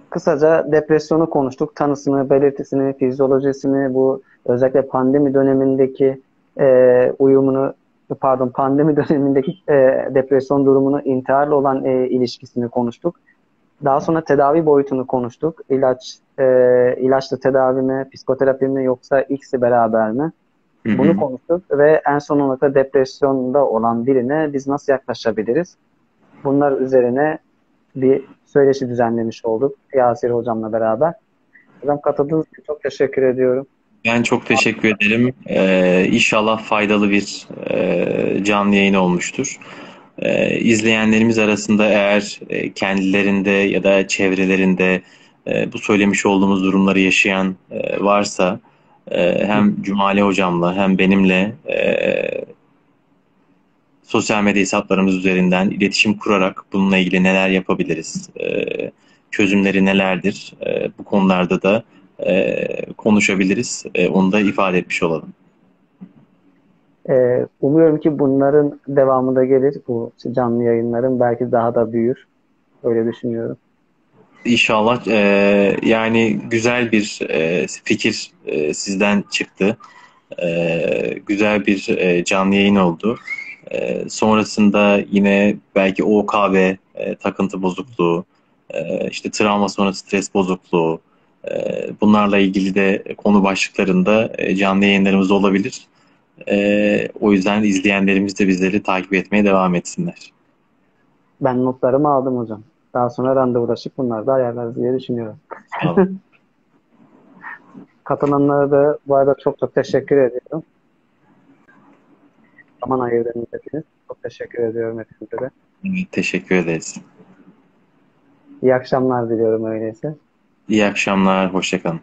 kısaca depresyonu konuştuk. Tanısını, belirtisini, fizyolojisini, bu özellikle pandemi dönemindeki e, uyumunu, pardon pandemi dönemindeki e, depresyon durumunu intiharla olan e, ilişkisini konuştuk. Daha sonra tedavi boyutunu konuştuk. İlaç, e, ilaçlı tedavi mi, psikoterapi mi yoksa ikisi beraber mi? Hı-hı. Bunu konuştuk ve en son olarak da depresyonda olan birine biz nasıl yaklaşabiliriz? Bunlar üzerine bir söyleşi düzenlemiş olduk Yasir hocamla beraber. Hocam katıldığınız için çok teşekkür ediyorum. Ben çok teşekkür ederim. Ee, inşallah faydalı bir e, canlı yayın olmuştur. Ee, izleyenlerimiz arasında eğer e, kendilerinde ya da çevrelerinde e, bu söylemiş olduğumuz durumları yaşayan e, varsa e, hem Cumali hocamla hem benimle e, sosyal medya hesaplarımız üzerinden iletişim kurarak bununla ilgili neler yapabiliriz, e, çözümleri nelerdir e, bu konularda da e, konuşabiliriz. E, onu da ifade etmiş olalım. Ee, umuyorum ki bunların devamı da gelir. Bu canlı yayınların belki daha da büyür. Öyle düşünüyorum. İnşallah e, yani güzel bir e, fikir e, sizden çıktı. E, güzel bir e, canlı yayın oldu. E, sonrasında yine belki OKB, e, takıntı bozukluğu, e, işte travma sonrası stres bozukluğu, e, bunlarla ilgili de konu başlıklarında e, canlı yayınlarımız olabilir. E, o yüzden izleyenlerimiz de bizleri takip etmeye devam etsinler. Ben notlarımı aldım hocam. Daha sonra randevulaşıp bunları da ayarlarız diye düşünüyorum. Tamam. Katılanlara da bu arada çok çok teşekkür ediyorum. Zaman ayırdığınız için çok teşekkür ediyorum hepinize de. Teşekkür ederiz. İyi akşamlar diliyorum öyleyse. İyi akşamlar, hoşçakalın.